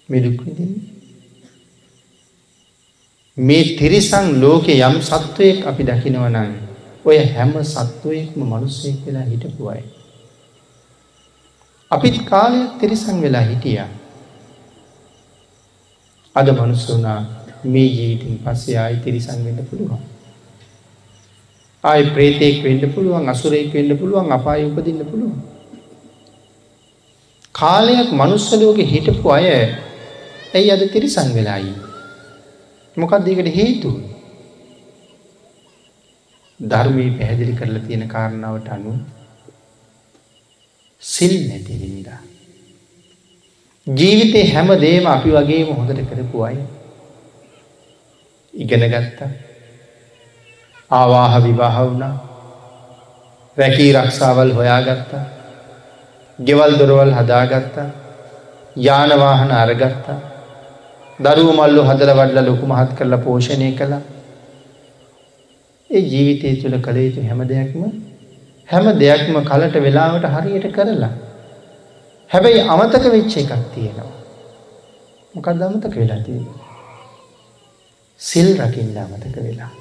මෙදුක් විදින්නේ මේ තිරිසං ලෝකෙ යම් සත්වයෙක් අපි දකිනවනන් ඔය හැම සත්වයෙක්ම මනුස්සයෙක් වෙලා හිටපු අයි. අපිත් කාලයක් තිරිසං වෙලා හිටිය. අද මනුස්සුනා මේ ජීවිතින් පස්සේ ආයි තිරිසං වෙන්න පුළුවන්. ආය ප්‍රේතෙක් වෙන්න පුළුවන් අසුරෙක් වෙන්න පුළුවන් අපාය උපදින්න පුළුවන්. කාලයක් මනුස්සලෝක හිටපු අය ඇයි අද තිරිසං වෙලායි. මොකක් දෙකට හේතු ධර්මී පැහැදිලි කරලා තියෙන කාරණාවට අනු සිල් නැතිවිනිදා. ජීවිතේ හැම දේම අපි වගේම හොඳට කරපු අයි. ඉගෙන ගත්තා. ආවාහ විවාහ වුණා. රැකී රක්ෂාවල් හොයාගත්තා. ගෙවල් දොරවල් හදාගත්තා. යානවාහන අරගත්තා. දරුව මල්ලු හදල වඩල ලොකු මහත් කරලා පෝෂණය කළා. ඒ ජීවිතය තුළ කළ යුතු හැම දෙයක්ම හැම දෙයක්ම කලට වෙලාවට හරියට කරලා. හැබැයි අමතක වෙච්ච එකක් තියෙනවා. මොකක්ද අමතක වෙලා තියෙන සිල් රකින්න අමතක වෙලා.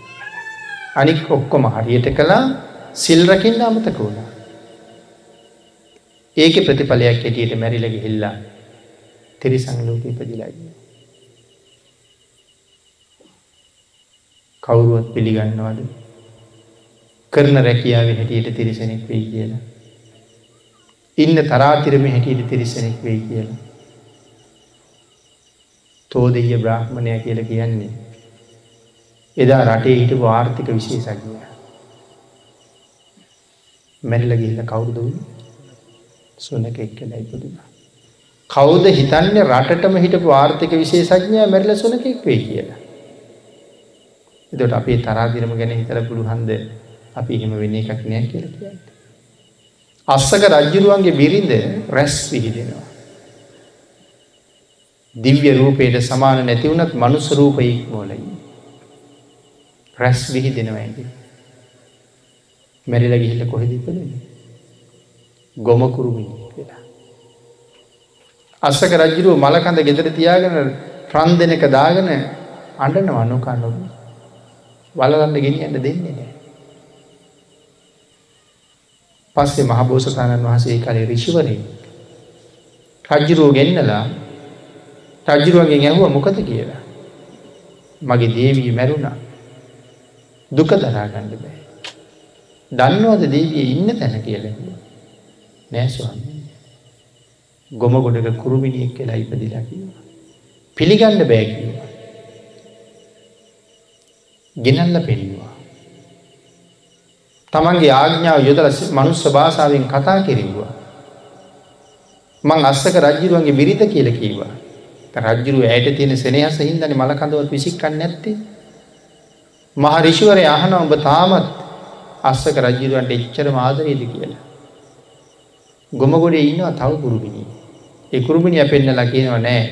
අනික් ඔක්කොම හරියට කළා සිල් රකින්න අමතක වුණා. ඒක ප්‍රතිඵලයක් හැටියට මැරිල ගිහිල්ලා තිරිසන් ලෝකෙ ඉපදිලා ඉන්නේ. කවුරුවත් පිළිගන්නවද? කරන රැකියාවේ හැටියට තිරිසනෙක් වෙයි කියලා. ඉන්න තරාතිරමේ හැටියට තිරිසනෙක් වෙයි කියලා. තෝදෙය බ්‍රාහ්මණය කියලා කියන්නේ එදා රටේ හිටපු ආර්ථික විශේෂඥය. මැරිල ගිල්ල කවුරුද සුනක එක්කල ඉපදුනා. කවුද හිතන්නේ රටටම හිටපු ආර්ථික විශේෂඥය මැරිල සුනකෙක් වේ කියලා. එදට අපේ තරාදිරම ගැන හිතර පුළුහන්ද අපි එහෙම වෙන එකක් නෑ කියල කියන්න. අස්සක රජ්ජුරුවන්ගේ බිරිඳ රැස් විහිදෙනවා. දිව්‍ය රූපයට සමාන නැතිවුණත් මනුස රූපයික් මෝලයි. රැස් විහි දෙනවා ඇති. මැරිල ගිහිල්ල කොහෙද ඉපදෙන. ගොමකුරුමින් වෙලා. අස්සක රජ්ජුරුව මලකඳ ගෙදර තියාගෙන රන් දෙනක දාගෙන අඩන වනුකන්නු වලලන්න ගෙනියන්න දෙන්නේ නෑ. පස්සේ මහබෝසතාණන් වහසේ කලේ රිෂිවරේ රජ්ජුරුව ගෙන්නලා රජ්ජුරුවන්ගේ ඇහුව මොකද කියලා. මගේ දේවී මැරුණා දුක දරාගන්න බෑ. දන්නවද දේවිය ඉන්න තැන කියල නෑස්වාමී. ගොම ගොඩක කුරුමිනියෙක් කියලා ඉපදිලා කිවා. පිළිගන්න බෑකිවා. ගෙනල්ල පෙන්වා. තමන්ගේ ආඥාව යොදල මනුස්ස භාෂාවෙන් කතා කෙරෙව්වා. මං අස්සක රජ්ජුරුවන්ගේ බිරිත කියල කීවා. රජ්ජුරුව ඇයට තියෙන සෙනහස හින්දන මලකඳවත් විසික්කන්න නැත්තේ මහ රිෂිවරය අහන ඔබ තාමත් අස්සක රජිරුවන්ට එච්චර මාදරයද කියලා. ගොමගොඩේ ඉන්නවා තව කුරුමිණී. ඒ කුරුමිණිය පෙන්නලා කියනවා නෑ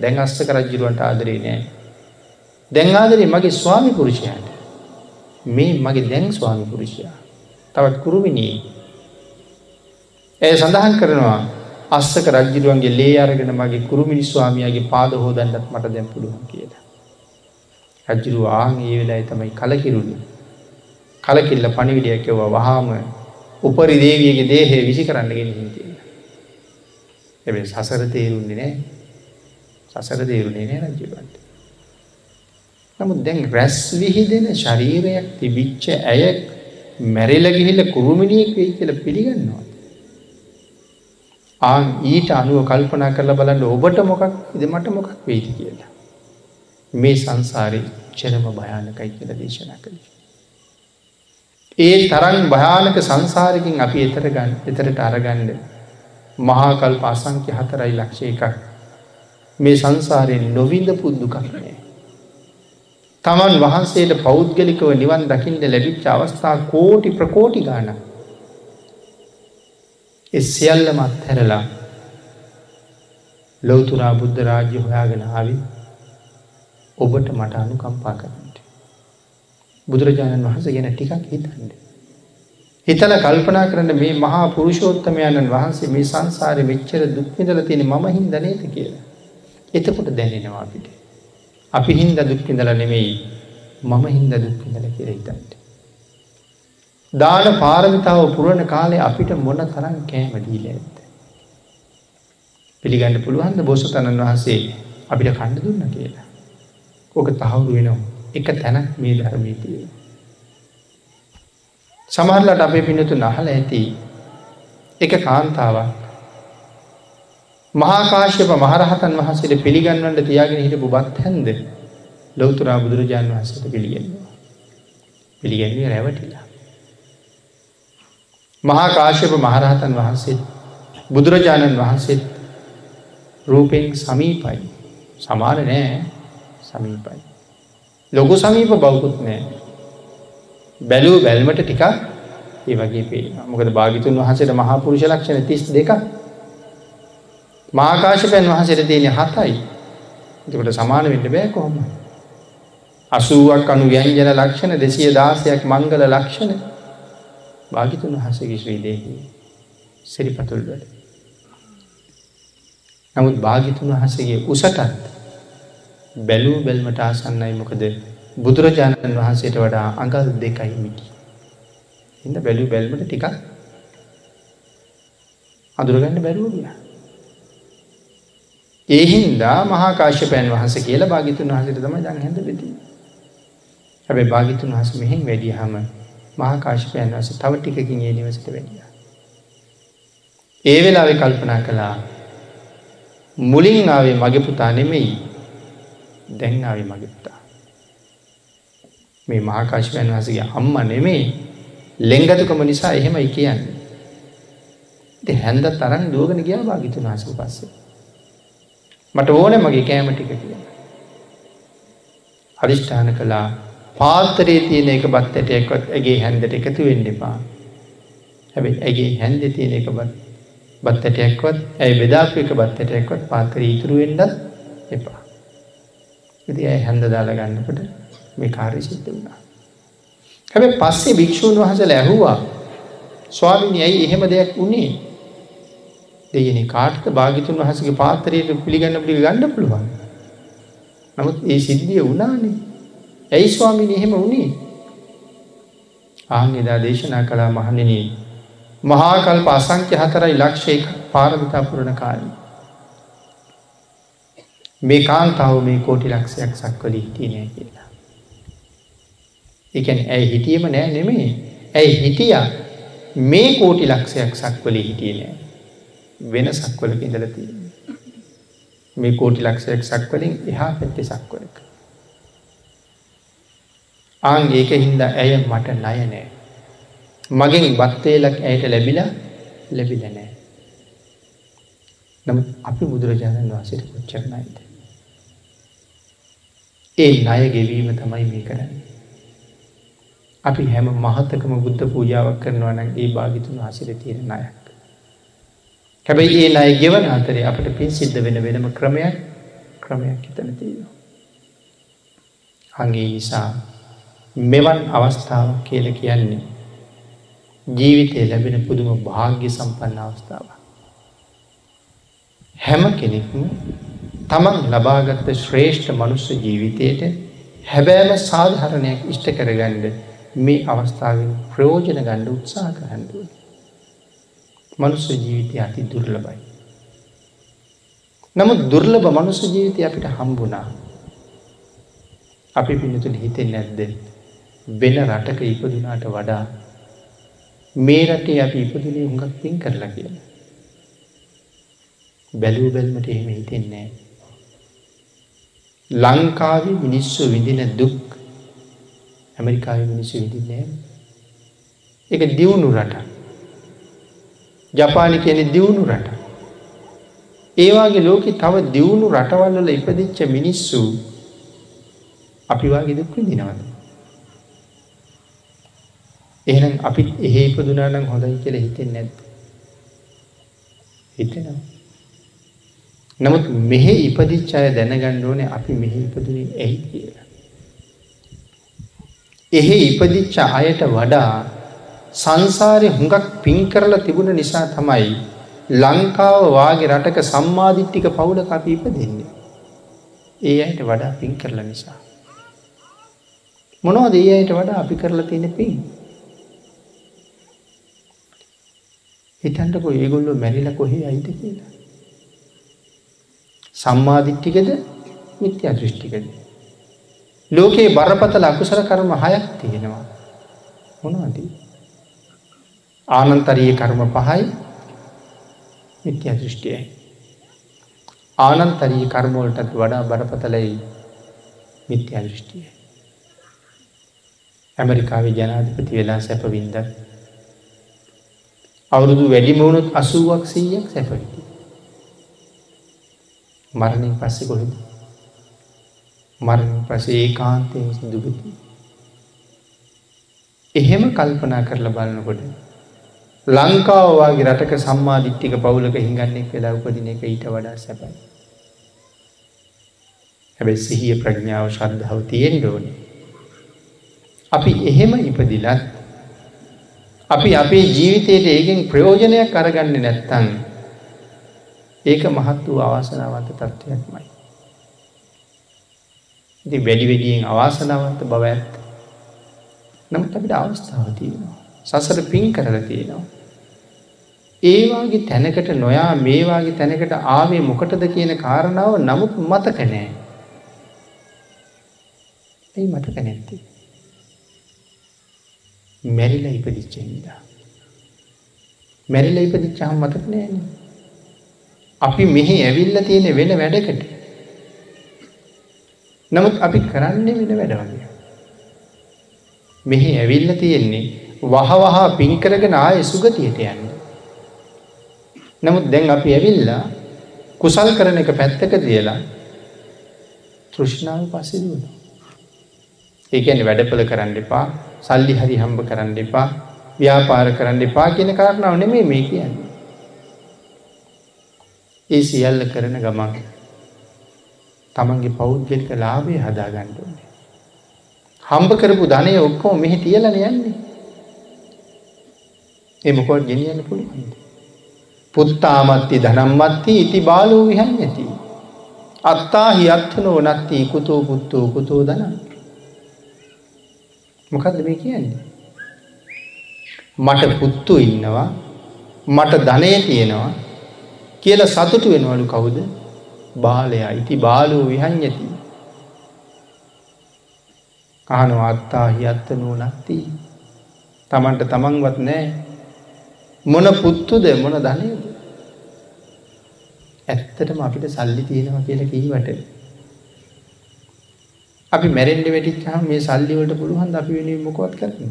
දැන් අස්සක රජිරුවන්ට ආදරේ නෑ. දැන් ආදරේ මගේ ස්වාමි පුරුෂයාට මේ මගේ දැන් ස්වාමි පුරුෂයා. තවත් කුරුමිණී. ඇය සඳහන් කරනවා අස්සක රජ්ජිරුවන්ගේ ලේ අරගෙන මගේ කුරුමිනි ස්වාමියගේ පාද හෝදන්නත් මට දැම් පුළුවන් කියලා. රජ්ජුරු ආං ඒ වෙලා තමයි කලකිරුණි. කලකිල්ල පණිවිඩයක් එව වහාම උපරි දේවියගේ දේහය විසි කරන්න ගෙනහින් කියන්න. එබ සසර තේරුන්නේ නෑ සසර තේරුණේ නෑ රජ්ජුවන්ට. නමුත් දැන් රැස් විහිදෙන ශරීරයක් තිබිච්ච ඇය මැරිල ගිහිල්ල කුරුමිණියෙක් වෙයි කියල පිළිගන්නවා. ආන් ඊට අනුව කල්පනා කරලා බලන්න ඔබට මොකක් ඉද මට මොකක් වෙයිති කියලා. මේ සංසාරය චරම භයානකයි කියල දේශනා කළ. ඒ තරන් භයානක සංසාරකින් අපි එතර ගන්න එතරට අරගණ්ඩ මහාකල් පාසංක්‍ය හතරයි ලක්ෂය එකක් මේ සංසාරයෙන් නොවිඳ පුද්දු කරන්නේ. තමන් වහන්සේට පෞද්ගලිකව නිවන් දකිින්ට ලැබිච්ච අවස්ථා කෝටි ප්‍රකෝටි ගාන එ සියල්ලමත් හැරලා ලොවතුරා බුද්ධ රාජ්‍ය හොයාගෙන ආවි ඔබට මට අනුකම්පා කරන්නට. බුදුරජාණන් වහස ගැන ටිකක් හිතන්ඩ. හිතල කල්පනා කරන්න මේ මහා පුරුෂෝත්තමයණන් වහන්සේ මේ සංසාරය මෙච්චර දුක්විදල තියෙන මම හින්දනේද කියලා. එතකොට දැනෙනවා අපිට. අපි හින්ද දුක්කිඳල නෙමෙයි මම හින්ද දුක්කිඳල කියර හිතන්ට. දාන පාරමිතාව පුරණ කාලේ අපිට මොන තරන් කෑමදීල ඇත්ත. පිළිගන්න පුළුවන්ද බෝසතණන් වහන්සේ අපිට කණ්ඩ දුන්න කියලා. ඕක තහවුරු වෙනවා එක තැනක් මේ ධර්මීතිය. සමහරලට අපේ පිනතු නහල ඇති එක කාන්තාවක් මහාකාශ්‍යප මහරහතන් වහන්සේට පිළිගන්වන්ට තියාගෙන හිටපු බත් හැන්ද ලොවතුරා බුදුරජාණන් වහන්සට පිළිගන්නවා. පිළිගැන්නේ රැවටිලා. මහාකාශ්‍යප මහරහතන් වහන්සේ බුදුරජාණන් වහන්සේත් රූපෙන් සමීපයි සමාන නෑ සමීපයි. ලොකු සමීප බෞකුත් නෑ. බැලූ බැල්මට ටිකක් ඒ වගේ පේ මොකද භාගිතුන් වහසට මහාපුරුෂ ලක්ෂණ තිස් දෙක මාකාශපයන් වහසට තියෙන හතයි එකට සමාන වෙන්න බෑ කොහොම. අසුවක් අනු ගැන්ජන ලක්ෂණ දෙසිය දාසයක් මංගල ලක්ෂණ භාගිතුන් වහසගේ ශ්‍රීදේහි සිරිපතුල්වල. නමුත් භාගිතුන් වහසගේ උසටත් බැලූ බැල්මට ආසන්නයි මොකද බුදුරජාණන් වහන්සේට වඩා අඟල් දෙකයි මිකි. ඉන්න බැලූ බැල්මට ටිකක් අදුරගන්න බැලූගිය. ඒහින්දා මහාකාශ්‍යපයන් වහස කියලා භාගිතුන් වහසට තම ජං හැඳ බෙති. හැබැ භාගිතුන් වහස මෙහෙන් වැඩිය හම මහාකාශපයන් වස තව ටිකකින් ඒ නිවසට වැඩිය. ඒ වෙලාවෙ කල්පනා කළා මුලින් ආවේ මගේ පුතා නෙමෙයි දැන් ආවේ මගේ පුතා. මේ මහාකාශපයන් වහසගේ අම්ම නෙමේ ලෙංගතුකම නිසා එහෙමයි කියන්නේ. හැන්ද තරන් දුවගෙන ගියා භාගිතුන් වහසක පස්සේ. මට ඕන මගේ කෑම ටික කිය. අධිෂ්ඨාන කළා පාතරයේ තියෙන එක බත් ඇටයක්වත් ඇගේ හැන්දට එකතු වෙන්න එපා. හැබැයි ඇගේ හැන්ද තියෙන එක බත් බත් ඇටයක්වත් ඇයි බෙදාපු එක බත් ඇටයක්වත් පාතර ඉතුරු වෙන්නත් එපා. ඉති ඇය හැන්ද දාලා ගන්නකොට මේ කාර්ය සිද්ධ වුණා. හැබැයි පස්සේ භික්‍ෂූන් වහසල ඇහුවා ස්වාමිනි ඇයි එහෙම දෙයක් වුණේ දෙයනි කාටත භාගිතුන් වහසගේ පාතරයට පිළිගන්න පිළි ගන්න පුළුවන්. නමුත් ඒ සිද්ධිය වුණානේ ඇයි ස්වාමිනි එහෙම වුණේ ආං එදා දේශනා කලා මහණෙනී මහාකල්ප අසංක්‍ය හතරයි ලක්ෂයක පාරමිතා පුරණ කාලී. මේ කාන්තාව මේ කෝටි ලක්ෂයක් සක්වල හිටිය නෑ කියලා. එකන ඇයි හිටියම නෑ නෙමේ ඇයි හිටිය මේ කෝටි ලක්ෂයක් සක්වල හිටිය නෑ වෙන සක්වලක ඉඳලතිය. මේ කෝටි ලක්ෂයක් සක්වලින් එහා පැත්තෙ සක්වලක. ආං ඒක හින්දා ඇය මට ණය නෑ. මගෙන් බත්තේලක් ඇයට ලැබිලා ලැබිල නෑ. නමුත් අපි බුදුරජාණන් වහන්සේට කොච්චරණයිද. ඒ ණය ගෙවීම තමයි මේ කරන්න. අපි හැම මහත්තකම බුද්ධ පූජාවක් කරනවා නම් ඒ භාගිතුන් වහසිර තියෙන අයක්. හැබැයි ඒ අය ගෙවන අතරේ අපට පින් සිද්ධ වෙන වෙනම ක්‍රමයක් ක්‍රමයක් හිතන තියෙනවා. හගේ නිසා මෙවන් අවස්ථාවක් කියල කියන්නේ ජීවිතය ලැබෙන පුදුම භාග්‍ය සම්පන්න අවස්ථාව. හැම කෙනෙක්ම තමන් ලබාගත්ත ශ්‍රේෂ්ඨ මනුස්ස ජීවිතයට හැබෑම සාධහරණයක් ඉෂ්ට කරගණ්ඩ මේ අවස්ථාවෙන් ප්‍රයෝජන ගණ්ඩ උත්සා කරහන්ඩුව. මනුස්ස ජීවිතය අති දුර්ලබයි. නමුත් දුර්ලභ මනුස්ස ජීවිතය අපිට හම්බුණා. අපි පිනතුළ හිතෙන් නැද්ද වෙන රටක ඉපදුනාට වඩා මේ රටේ අපි ඉපදුනේ හුඟක් පින් කරලා කියලා. බැලූ බැල්මට එහෙම හිතෙන්නේ ලංකාවේ මිනිස්සු විඳින දුක් ඇමරිකාවේ මිනිස්සු විඳින්නේ ඒක දියුණු රට. ජපානි කියන්නේ දියුණු රට. ඒවාගේ ලෝකෙ තව දියුණු රටවල් වල ඉපදිච්ච මිනිස්සු අපි වාගේ දුක් විඳිනවද? එහෙනම් අපිත් එහෙ ඉපදුනා නම් හොඳයි කියලා හිතෙන්නේ නැද්ද? හිතෙනවා. නමුත් මෙහෙ ඉපදිච්ච අය දැනගන්න ඕනේ අපි මෙහෙ ඉපදුනේ ඇයි කියලා. එහෙ ඉපදිච්ච අයට වඩා සංසාරේ හුඟක් පින් කරලා තිබුණ නිසා තමයි ලංකාව වාගේ රටක සම්මාදිට්ඨික පවුලක අපි ඉපදෙන්නේ. ඒ අයට වඩා පින් කරලා නිසා. මොනවද ඒ අයට වඩා අපි කරලා තියෙන පින්? හිතන්නකෝ ඒගොල්ලෝ මැරිලා කොහේ ඇයිද කියලා. සම්මාදිට්ඨිකද මිත්‍යා දෘෂ්ටිකද? ලෝකේ බරපතල අකුසල කර්ම හයක් තියෙනවා. මොනවද? ආනන්තරීය කර්ම පහයි මිත්‍යා දෘෂ්ටියයි. ආනන්තරීය කර්ම වලටත් වඩා බරපතලයි මිත්‍යා දෘෂ්ටිය. ඇමරිකාවේ ජනාධිපති වෙලා සැප වින්ද අවුරුදු වැඩිම වුණොත් 80ක් 100ක් සැප විඳි. මරණයෙන් පස්සේ කොහෙද? මරණයෙන් පස්සේ ඒකාන්තයෙන් දුගති. එහෙම කල්පනා කරලා බලනකොට ලංකාව වගේ රටක සම්මාදිට්ඨික පවුලක හිඟන්නේ වෙලා උපදින එක ඊට වඩා සැපයි. හැබැයි සිහිය ප්‍රඥාව ශ්‍රද්ධාව තියෙන්න ඕනේ. අපි එහෙම ඉපදිලත් අපි අපේ ජීවිතයට ඒකෙන් ප්‍රයෝජනයක් අරගන්නේ නැත්තම් ඒක මහත් වූ අවාසනාවන්ත තත්ත්වයක්මයි. ඉතින් වැඩි වැඩියෙන් අවාසනාවන්ත බව ඇත්ත. නමුත් අපිට අවස්ථාව තියෙනවා. සසර පින් කරලා තියෙනවා. ඒ වාගේ තැනකට නොයා මේ වාගේ තැනකට ආවේ මොකටද කියන කාරණාව නමුත් මතක නෑ. ඇයි මතක නැත්තේ? මැරිලා ඉපදිච්ච හින්දා. මැරිලා ඉපදිච්චාම මතක නෑනේ. අපි මෙහි ඇවිල්ලා තියෙන වෙන වැඩකට. නමුත් අපි කරන්නේ වෙන වැඩ වගේ. මෙහි ඇවිල්ලා තියෙන්නේ වහ වහ පින් කරගෙන ආයේ සුගතියට යන්න. නමුත් දැන් අපි ඇවිල්ලා කුසල් කරන එක පැත්තක තියලා තෘෂ්ණාව පස්සේ දුවනවා. ඒ කියන්නේ වැඩපල කරන්න එපා, සල්ලි හරි හම්බ කරන්න එපා, ව්‍යාපාර කරන්න එපා කියන කාරණාව නෙමෙයි මේ කියන්නේ. ඒ සියල්ල කරන ගමන් තමන්ගේ පෞද්ගලික ලාභය හදා ගන්න ඕනේ. හම්බ කරපු ධනය ඔක්කොම මෙහි තියලානේ යන්නේ. ඒ මොකවත් ගෙනියන්න පුළුවන්ද? පුත්තාමත්ති ධනම්මත්ති ඉති බාලෝ විහඤ්ඤති. අත්තාහි අත්ථනෝ නත්ති කුතෝ පුත්තෝ කුතෝ ධනං. මොකද්ද මේ කියන්නේ? මට පුත්තු ඉන්නවා මට ධනය තියෙනවා කියලා සතුටු වෙනවලු කවුද? බාලයා. ඉති බාලෝ විහඤ්ඤති. අහනවා අත්තාහි අත්ථනෝ නත්ති. තමන්ට තමන්වත් නැහැ. මොන පුත්තුද මොන ධනයද? ඇත්තටම අපිට සල්ලි තියෙනවා කියලා කීවට අපි මැරෙන්න වැටිච්චාම මේ සල්ලි වලට පුළුවන් ද අපි වෙනුවෙන් මොකවත් කරන්න?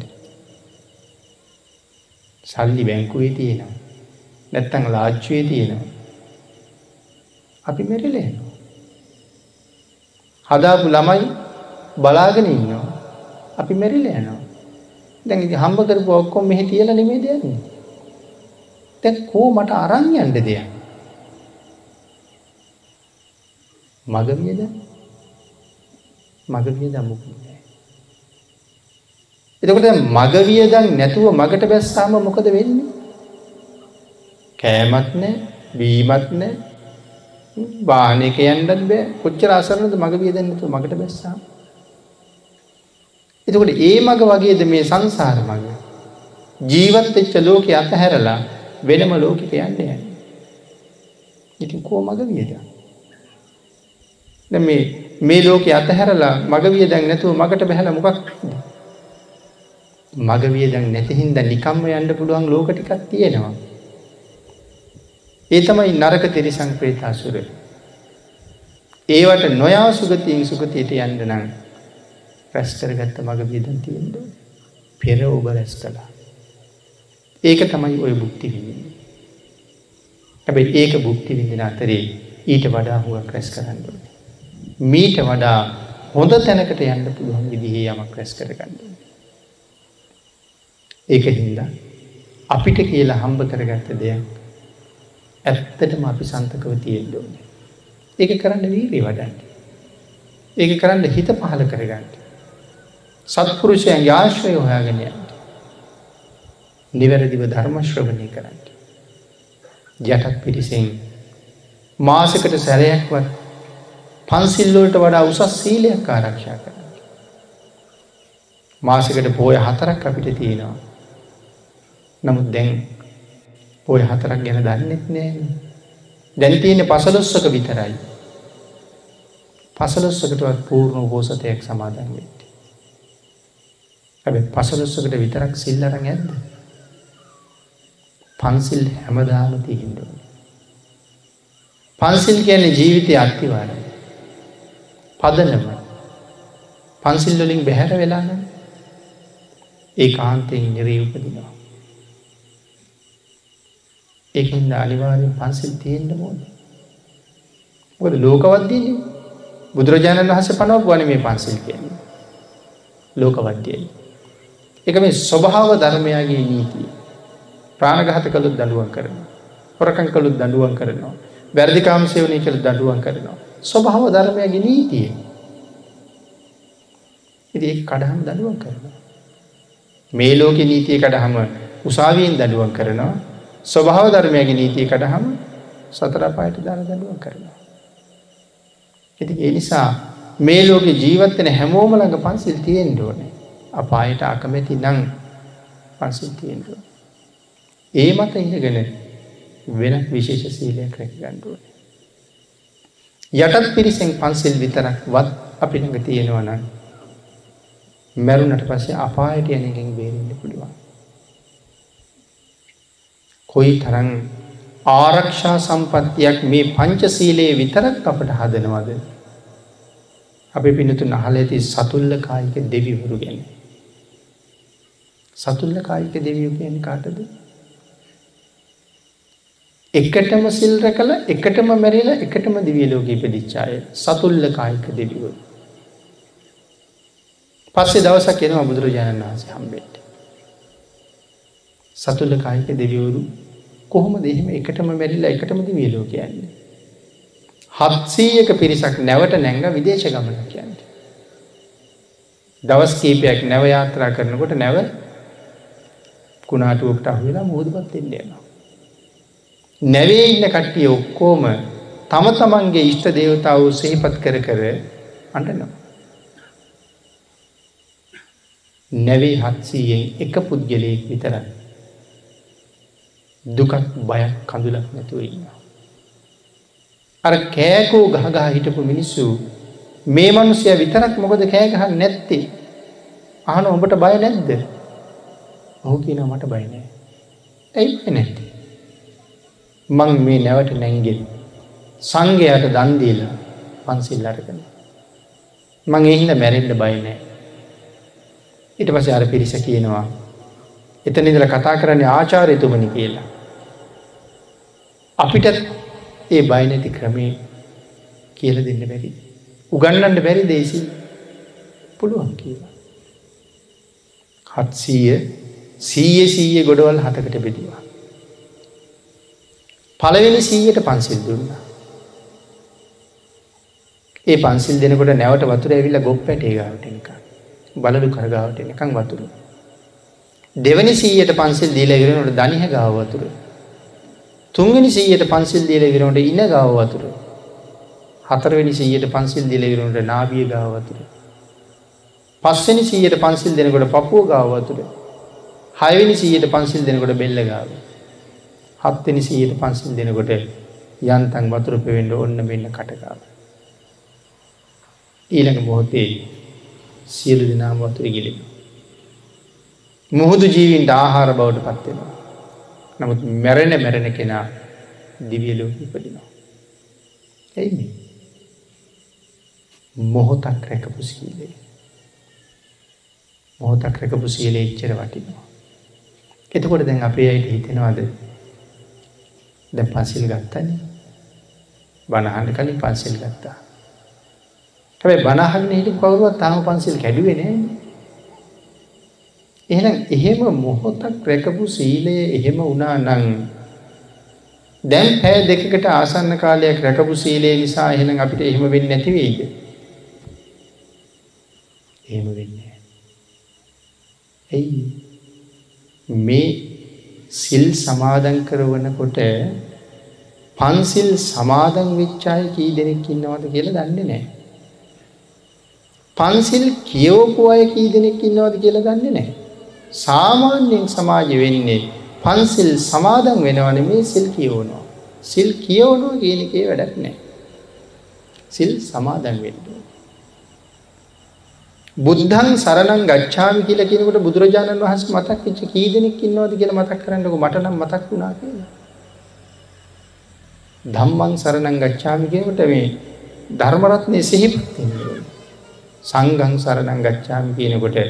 සල්ලි බැංකුවේ තියෙනවා. නැත්තම් ලාච්චුවේ තියෙනවා. අපි මෙරිලා යනවා. හදාපු ළමයි බලාගෙන ඉන්නවා. අපි මෙරිලා යනවා. දැන් ඉතින් හම්බ කරපු ඔක්කොම මෙහි තියලා නෙමෙයිද යන්නේ? දැන් කෝ මට අරන් යන්න දෙයක්. මග වියද? මග වියද මොකුත් නැහැ. එතකොට දැන් මග වියදන් නැතුව මගට බැස්සාම මොකද වෙන්නේ? කෑමත් නැහැ, බීමත් නැහැ. වාහනයක යන්නත් බෑ. කොච්චර අසරණද මග වියදන් නැතුව මගට බැස්සාම. එතකොට ඒ මග වගේද මේ සංසාර මග. ජීවත් වෙච්ච ලෝකේ අතහැරලා වෙනම ලෝකෙට යන්න යන්නේ. ඉතින් කෝ මග වියදන්? දැන් මේ මේ ලෝකේ අතහැරලා මග වියදන් නැතුව මගට බහැලා මොකක් මග වියදන් නැති හින්දා නිකම්ම යන්න පුළුවන් ලෝක ටිකක් තියෙනවා. ඒ තමයි නරක තිරිසං ප්‍රේත අසුර. ඒවට නොයා සුගතියෙන් සුගතියට යන්න නම් රැස් කරගත්ත මග වියදන් තියෙන්න ඕනේ. පෙර ඔබ රැස් කළා. ඒක තමයි ඔය බුක්ති විඳින්නේ. හැබැයි ඒක බුක්ති විඳින අතරේ ඊට වඩා හුඟක් රැස් කරන්න ඕනේ. මීට වඩා හොඳ තැනකට යන්න පුළුවන් විදිහේ යමක් රැස් කරගන්න ඕනේ. ඒක හින්දා අපිට කියලා හම්බ කරගත්ත දෙයක් ඇත්තටම අපි සන්තකව තියෙන්න ඕනේ. ඒක කරන්න වීරිය වඩන්න. ඒක කරන්න හිත පහල කරගන්න. සත්පුරුෂයන්ගේ ආශ්‍රය හොයාගෙන යන්න. නිවැරදිව ධර්ම ශ්‍රවණය කරන්න. යටත් පිරිසෙන් මාසකට සැරයක්වත් පන්සිල්ලෝට වඩා උසස් සීලයක් ආරක්ෂා කර. මාසකට පෝය හතරක් අපිට තියෙනවා. නමුත් දැන් පෝය හතරක් ගැන දන්නෙත් නෑ. දැන් තියෙන පසලොස්සක විතරයි. පසලොස්සකටවත් පූර්ණ පෝසතයක් සමාදන් වෙට. ඇබ පසලොස්සකට විතරක් සිල්ලරං ඇද්ද. පන්සිල් හැමදාම තිහින්දුව. පන්සිල් කියන්නේ ජීවිතය අත්තිවාරයි. පදනම පන්සිල්ලොලින් බැහැර වෙලාන ඒ කාන්තයෙන් නිරී උපදිනවා. ඒකින්ද අනිවාරෙන් පන්සිල් තියෙන්ට මෝද. මොකද ලෝකවද්දීන බුදුරජාණන් වහස පනවක් වන මේ පන්සිල් කියන්නේ. ලෝකවද්‍යයයි. එක මේ ස්වභාව ධර්මයාගේ නීතිය. ප්‍රාණගහත කළුත් දඩුවන් කරනවා. හොරකං කළුත් දඩුවන් කරනවා. වැරදිකාම සේවනය කළ දඩුවන් කරනවා. ස්වභාව ධර්මයගේ නීතිය. ඉති ඒ කඩහම් දඩුවන් කරනවා. මේ ලෝක නීතිය කඩහම උසාවීන් දඩුවන් කරනවා ස්වභාව ධර්මයගේ නීතිය කඩහම සතරපායට දාන දඩුවන් කරනවා. ඉති ඒ නිසා මේ ලෝක ජීවත්වන හැමෝම ළඟ පන්සිල් තියෙන් ඕනේ අපායට අකමැති නං පන්සිල් තියෙන්ටුව. ඒ මත ඉඳගෙන වෙන විශේෂ සීලයක් රැක ගණ්ඩුවනේ. යටත් පිරිසෙන් පන්සිල් විතරක් වත් අපි ළඟ තියෙනවා නම් මැරුණට පස්සේ අපායට යනකින් බේරෙන්ට පුළුවන්. කොයි තරන් ආරක්ෂා සම්පත්තියක් මේ පංචසීලයේ විතරක් අපට හදනවද. අපි පිනතු නහල ඇති සතුල්ල කායික දෙවිවරු ගැන. සතුල්ල කායික දෙවියු කියන කාටද. එකටම සිල්ර කළ එකටම මැරිල එකටම දිවියලෝක ඉපදිච්චාය සතුල්ල කායික දෙවිවරු. පස්සේ දවසක් එනවා බුදුරජාණන් වහන්සේ හම්බෙට. සතුල්ල කායික දෙවිවරු කොහොම දෙහෙම එකටම මැරිල්ලා එකටම දිවියලෝ කියන්නේ. හත්සීයක පිරිසක් නැවට නැංග විදේශ ගමන කියන්න. දවස් කීපයක් නැව යාත්‍රා කරනකොට නැව කුණාටුවකට අහවෙලා මුහදපත් එන්නේනවා. නැවේ ඉන්න කට්ටිය ඔක්කෝම තම තමන්ගේ ඉෂ්ට දේවතාව සහිපත් කර කර අටනවා. නැවේ හත්සීයෙන් එක පුද්ගලයෙක් විතර දුකක් බයක් කඳුලක් නැතුව ඉන්නවා. අර කෑකෝ ගහගා හිටපු මිනිස්සු මේ මනුසය විතරක් මොකද කෑගහ නැත්තේ? අහන ඔබට බය නැද්ද? ඔහු කියන මට බයිනෑ ඇයි නැත්තේ? මං මේ නැවට නැංගෙල්. සංඝයට දන්දීල පන්සිල් අරගෙන. මං එහින්ද මැරෙන්ඩ බයිනෑ ඉට පස අර පිරිස කියනවා එතන ඉදල කතා කරන්නේ ආචාරයතුමනි කියලා. අපිට ඒ බයිනැති ක්‍රමේ කියල දෙන්න බැරි. උගන්නන්න බැරි දේසි පුළුවන් කියලා. හත්සීය සීය සීය ගොඩවල් හතකට බෙදවා. පළවෙනි සීයට පන්සිල් දුන්න. ඒ පන්සිල් දෙනකොට නැවට වතුර ඇවිල්ල ගොප් පැටේ ගාවට එක බලලු කරගාවට එකං වතුරු. දෙවනි සීයට පන්සිල් දීල විරනට දනිහ ගාව වතුර. තුන්ගනි සීයට පන්සිල් දීල විරනට ඉන්න ගාව වතුර. හතරවෙනි සීයට පන්සිල් දිල විරුන්ට නාබිය ගාව වතුර. පස්වනි සීයට පන්සිල් දෙනකොට පපුුව ගාව වතුර. හයවිනි සීයට පන්සිල් දෙනකොට බෙල්ල ගාව. හත්වෙනි සීයට පන්සිල් දෙනකොට යන්තන් වතුර පෙවෙන්ඩ ඔන්න මෙන්න කටකාව. ඊළඟ මොහොතේ සියලු දෙනාම වතුර ගිලිම. මුහුදු ජීවින්ට ආහාර බවට පත්වෙනවා. නමුත් මැරෙන මැරෙන කෙනා දිවියලෝ ඉපදිනවා. ඇයි මොහොතක් රැකපු සීලේ. මොහොතක් රැකපු සීලේ ඉච්චර වටිනවා. එතකොට දැන් අපේ අයට හිතෙනවාද දැ පන්සිල් ගත්තන. බණහන්ඩ කලින් පන්සිල් ගත්තා. හැබයි බණහන්න හිට කවරුවත් තාම පන්සිල් කැඩුවෙන එහෙනම් එහෙම මොහොතක් රැකපු සීලය එහෙම වනා නං දැන් පැය දෙකට ආසන්න කාලයක් රැකපු සීලේ නිසා එහෙනම් අපිට එහෙම වෙන්න නැතිවේද එහෙම වෙන්නේ ඇයි මේ සිල් සමාදන් කරවනකොට පන්සිල් සමාදන් විච්චාය කී දෙනෙක් ඉන්නවද කියලා දන්නේ නෑ. පන්සිල් කියවපු අය කී දෙනෙක් ඉන්නවද කියලා දන්නේ නෑ. සාමාන්‍යයෙන් සමාජ වෙන්නේ පන්සිල් සමාදන් වෙනවන මේ සිල් කියවනවා. සිල් කියවනවා කියන එකේ වැඩක් නෑ. සිල් සමාදන් වෙන්න. බුද්ධන් සරණං ගච්ඡාමි කියලා කියනකොට බුදුරජාණන් වහන්සේ මතක් වෙච්ච කී දෙනෙක් ඉන්නවද කියලා මතක් කරන්නකො මට නම් මතක් වුණා කියලා. ධම්මං සරණං ගච්ඡාමි කියනකොට මේ ධර්ම රත්නේ සිහිපත් වෙනවා. සංඝං සරණං ගච්ඡාමි කියනකොට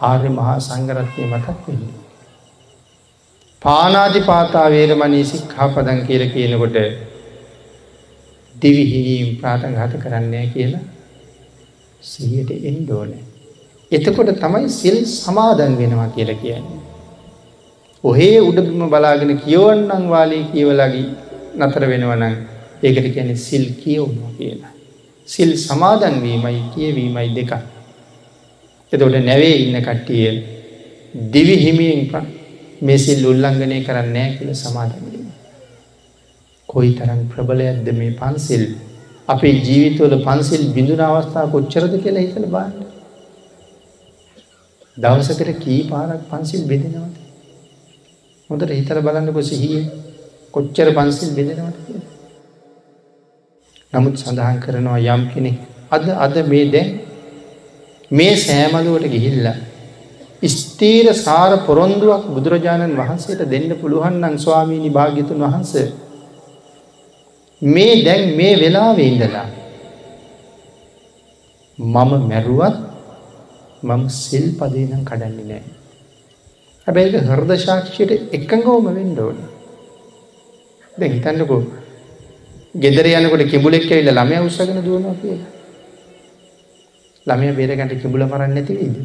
ආර්ය මහා සංඝ රත්නේ මතක් වෙනවා. පානාතිපාතා වේරමණී සික්ඛාපදං කියලා කියනකොට දිවිහිීම් ප්‍රාටඝාත කරන්නේ කියලා සිහියට එන්න ඕනේ. එතකොට තමයි සිල් සමාදන් වෙනවා කියලා කියන්නේ. ඔහේ උඩබිම බලාගෙන කියවන්නම් වාලේ කියවලගී නතර වෙනවනම් ඒකට කියන්නේ සිල් කියවුණා කියලා. සිල් සමාදන් වීමයි කියවීමයි දෙක. එතකොට නැවේ ඉන්න කට්ටිය දිවි හිමියෙන් මේ සිල් උල්ලංඝනය කරන්නේ නැහැ කියලා සමාදන් වෙනවා. කොයි තරම් ප්‍රබලයක්ද මේ පන්සිල් අපේ ජීවිතවල පන්සිල් බිඳුන අවස්ථා කොච්චරද කියලා හිතල බාන්න. දවසකට කී පාරක් පන්සිල් බෙදෙනවද. හොඳට හිතල බලන්නකො සිහිය කොච්චර පන්සිල් බෙදෙනවට කිය. නමුත් සඳහන් කරනවා යම් කෙනෙක් අද අද මේ දැන් මේ සෑමලුවට ගිහිල්ලා ස්තීර සාර පොරොන්දුවක් බුදුරජාණන් වහන්සේට දෙන්න පුළුවන්නම් ස්වාමීණි භාග්‍යතුන් වහන්සේ මේ දැන් මේ වෙලාවේ ඉඳලා මම මැරුවත් මම සිල් පදේ නම් කඩන්නේ නෑ. හැබැයි ඒක හෘද සාක්ෂියට එකඟවම වෙන්න ඕනේ. දැන් හිතන්නකෝ ගෙදර යනකොට කිඹුලෙක් ඇවිල්ලා ළමයා උස්සගෙන දුවනවා කියලා. ළමයා බේරගන්න කිඹුල මරන්නේ නැති වෙයිද?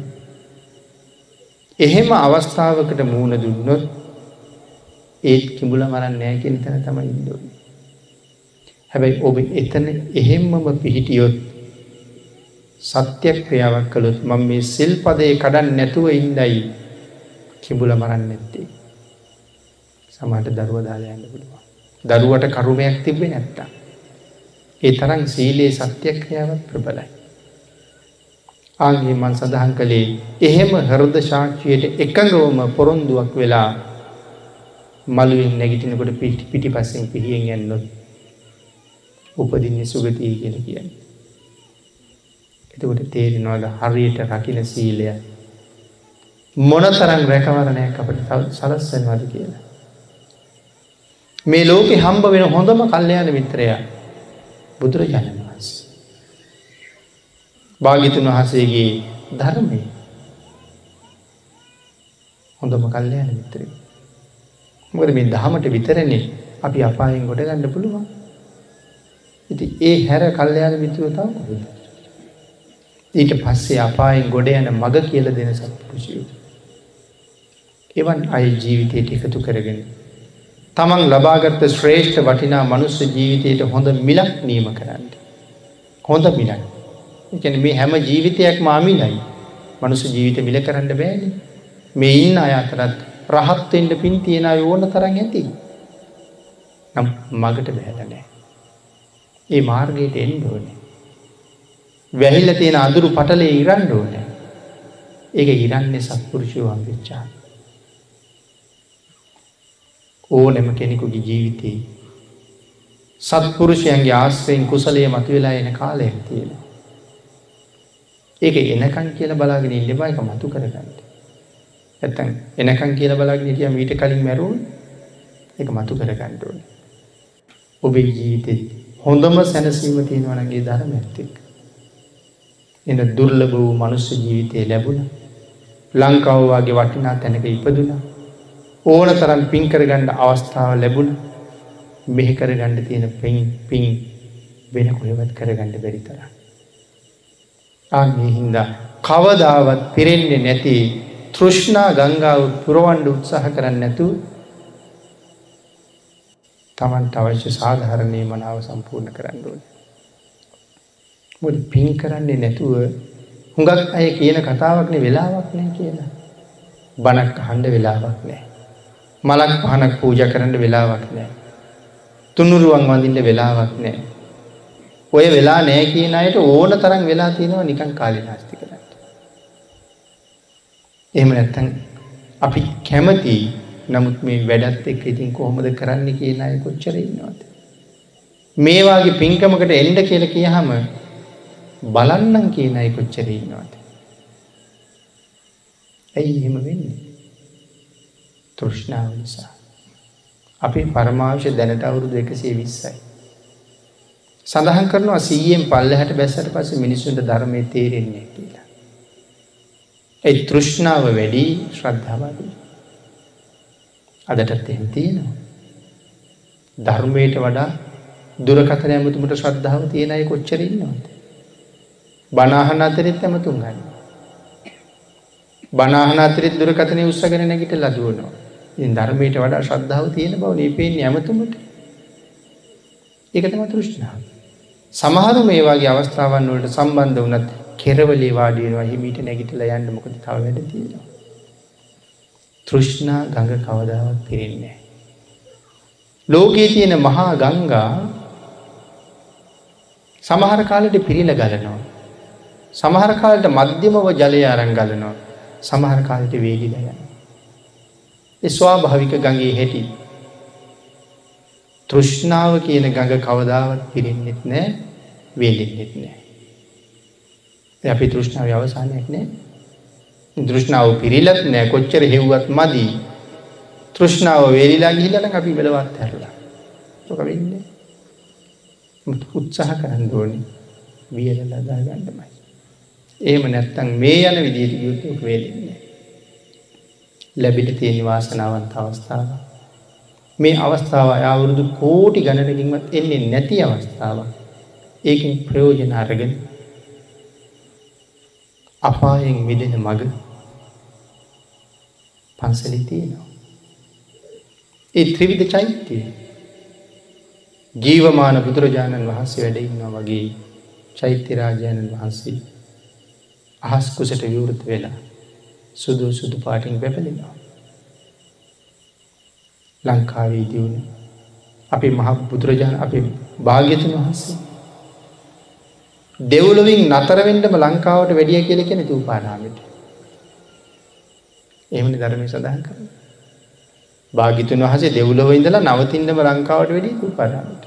එහෙම අවස්ථාවකට මූණ දුන්නොත් ඒත් කිඹුල මරන්නේ නැහැ කියන තැන තමයි ඉන්න ඕනේ. හැබැයි ඔබ එතන එහෙම්මම පිහිටියොත් සත්‍යයක් ක්‍රියාවක් කළොත් මම මේ සිල් පදේ කඩන් නැතුව ඉන්දයි කිඹුල මරන්න නැත්තේ. සමට දරුව දාලයන්න පුළුවන්. දරුවට කරුමයක් තිබෙ නැත්තා. ඒ තරම් සීලයේ සත්‍යක්‍රියාවත් ප්‍රබලයි. ආගේ මන් සඳහන් කළේ එහෙම හෘද ශාක්ෂයට එකඟවම පොරොන්දුවක් වෙලා මළුවෙන් නැගිටිනකොට පිටි පස්සෙන් පිහියෙන් යන්නොත් උපදින්නේ සුගතිය කියල කියන්න. එතකොට තේරෙනවාද හරියට රකින සීලය මොන තරම් රැකවරණයක් අපට සලස්සනවාද කියලා. මේ ලෝකෙ හම්බ වෙන හොඳම කල්්‍යයාන මිත්‍රයා බුදුරජාණන් වහන්ස. භාගිතුන් වහසේගේ ධර්මය හොඳම කල්්‍යයාන මිත්‍රී. මොකද මේ දහමට විතරන්නේ අපි අපායෙන් ගොඩ ගන්න පුළුවන්. ඉති ඒ හැර කල්්‍යයාන මිතුව තව කොහොද. ඊට පස්සේ අපායෙන් ගොඩ යන මග කියල දෙන සත්පුරුෂියු. එවන් අය ජීවිතයට එකතු කරගෙන. තමන් ලබාගත්ත ශ්‍රේෂ්ඨ වටිනා මනුස්ස ජීවිතයට හොඳ මිලක් නීම කරන්න. හොඳ මිලක්. එකන මේ හැම ජීවිතයක් මාමිලයි මනුස ජීවිත මිල කරන්න බෑන. මේ ඉන්න අය අතරත් රහත්තෙන්ට පින් තියෙන ඕන තරන් ඇති. නම් මගට බැහැලනෑ. ඒ මාර්ගයට එන්න ඕනේ. වැහිල්ල තියෙන අඳුරු පටලේ ඉරන්න ඕනේ. ඒක ඉරන්නේ සත්පුරුෂයවන් වෙච්චා. ඕනෙම කෙනෙකුගේ ජීවිතයේ සත්පුරුෂයන්ගේ ආශ්‍රයෙන් කුසලයේ මතුවෙලා එන කාලයක් තියෙන. ඒක එනකන් කියල බලාගෙන ඉල්ලබයික මතු කරගන්නට. ඇත්තන් එනකන් කියල බලාගෙන හිටිය මීට කලින් මැරුවන් එක මතු කරගන්නට ඕන. ඔබේ ජීවිතෙත් හොඳම සැනසීම තියෙනවනගේ ධර්ම ඇත්තෙක්. එන දුර්ලභ වූ මනුස්ස ජීවිතය ලැබුණ ලංකාවවාගේ වටිනා තැනක ඉපදුන ඕන තරම් පින්කර ගණ්ඩ අවස්ථාව ලැබුණ මෙහි කර ගණ්ඩ තියෙන පින් පින් වෙන කොහෙවත් කරගණ්ඩ බැරි තර. ආගේ හින්දා කවදාවත් පිරෙන්නේ නැති තෘෂ්ණා ගංගාව පුරවන්ඩ උත්සාහ කරන්න නැතුව තමන්ට අවශ්‍ය සාධහරණය මනාව සම්පූර්ණ කරන්න ඕන. මොද පින් කරන්නේ නැතුව හුඟක් අය කියන කතාවක්නේ වෙලාවක් නෑ කියලා. බණක් අහන්ඩ වෙලාවක් නෑ. මලක් පහනක් පූජ කරන්න වෙලාවක් නෑ. තුනුරුවන් වඳින්න වෙලාවක් නෑ. ඔය වෙලා නෑ කියන අයට ඕන තරම් වෙලා තියෙනවා නිකන් කාලේ නාස්ති කරන්න. එහෙම නැත්තම් අපි කැමති නමුත් මේ වැඩත් එක්ක ඉතින් කොහොමද කරන්න කියන අය කොච්චර ඉන්නවද? මේ වාගේ පින්කමකට එන්න කියලා කියහම බලන්නම් කියන අය කොච්චර ඉන්නවද? ඇයි එහෙම වෙන්නේ? තෘෂ්ණාව නිසා. අපි පරමාවශ්‍ය දැනට අවුරුදු 120යි. සඳහන් කරනවා 100න් පල්ලෙහාට බැස්සට පස්සේ මිනිසුන්ට ධර්මයේ තේරෙන්නේ කියලා. ඒ තෘෂ්ණාව වැඩි ශ්‍රද්ධාව අඩුයි. අදටත් එහෙම තියෙනවා. ධර්මයට වඩා දුරකථන ඇමතුමට ශ්‍රද්ධාව තියෙන අය කොච්චර ඉන්නවද? බණ අහන අතරෙත් ඇමතුම් ගන්න. බණ අහන අතරෙත් දුරකථනය උස්සගෙන නැගිටලා දුවනවා. ඉතින් ධර්මයට වඩා ශ්‍රද්ධාව තියෙන බව නේ පේන්නේ ඇමතුමට. ඒක තමයි තෘෂ්ණාව. සමහරු මේ වගේ අවස්ථාවන් වලට සම්බන්ධ වුණත් කෙරවලේ වාඩි වෙනවා හිමීට නැගිටලා යන්න මොකද තව වැඩ තියෙනවා. තෘෂ්ණා ගඟ කවදාවත් පිරෙන්නේ නැහැ. ලෝකයේ තියෙන මහා ගංගා සමහර කාලෙට පිරීලා ගලනවා. සමහර කාලෙට මධ්‍යමව ජලය අරන් ගලනවා. සමහර කාලෙට වේලිලා යනවා. ඒ ස්වාභාවික ගඟේ හැටි. තෘෂ්ණාව කියන ගඟ කවදාවත් පිරෙන්නෙත් නෑ වේලෙන්නෙත් නෑ. අපි තෘෂ්ණාව අවසානයක් නෑ. තෘෂ්ණාව පිරිලත් නෑ කොච්චර හෙව්වත් මදී. තෘෂ්ණාව වේලිලා ගිහිල්ලා නම් අපි මෙලවත් හැරලා. ඔක වෙන්නේ. උත්සාහ කරන්න ඕනේ වියලලා දාගන්නමයි. එහෙම නැත්තම් මේ යන විදිහට ගියොත් ඔක වෙන්නේ ලැබිට තියෙන වාසනාවන්ත අවස්ථාව. මේ අවස්ථාව අවුරුදු කෝටි ගණනකින්වත් එන්නේ නැති අවස්ථාවක්. ඒකෙන් ප්‍රයෝජන අරගෙන අපායෙන් මිදෙන මග පන්සලේ තියෙනවා. ඒ ත්‍රිවිධ චෛත්‍යය ජීවමාන බුදුරජාණන් වහන්සේ වැඩ ඉන්නවා වගේ චෛත්‍ය රාජාණන් වහන්සේ අහස් කුසට විවෘත වෙලා සුදු සුදු පාටින් පැපලෙනවා. ලංකාවේ දියුණ අපි මහ බුදුරජාණන් අපි භාග්‍යතුන් වහන්සේ දෙව්ලොවින් නතරවෙන්නම ලංකාවට වැඩිය කියල කෙන තූපානාමට එමනි ධර්මය සඳහන් කරන භාගිතුන් වහසේ දෙව්ලොව ඉඳලා නවතින්නම ලංකාවට වැඩි තූපානාමට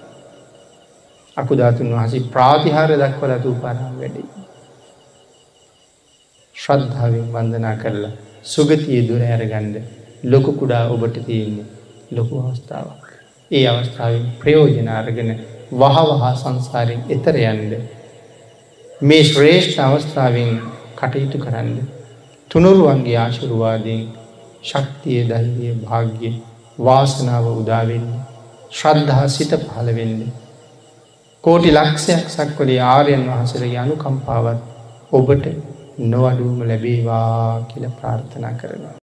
අකුධාතුන් වහසේ ප්‍රාතිහාර දක්වල තූපානාම වැඩි ශ්‍රද්ධාවෙන් වන්දනා කරලා සුගතිය දුර ඇරගණ්ඩ ලොකු කුඩා ඔබට තියෙන්නේ ලොකු අවස්ථාවක්. ඒ අවස්ථාවෙන් ප්‍රයෝජන අරගෙන වහවහා සංසාරයෙන් එතර යන්ඩ. මේ ශ්‍රේෂ්ඨ අවස්ථාවෙන් කටයුතු කරන්න. තුනුරුවන්ගේ ආශුරුවාදයෙන් ශක්තිය දහිවිය භාග්‍ය වාසනාව උදාවෙන්න. ශ්‍රද්ධහා සිත පහළවෙන්න. කෝටි ලක්ෂයක් සක්වලේ ආරයන් වහසරගේ අනුකම්පාවත් ඔබට නොවඩුවම ලැබේවා කියල ප්‍රාර්ථනා කරනවා.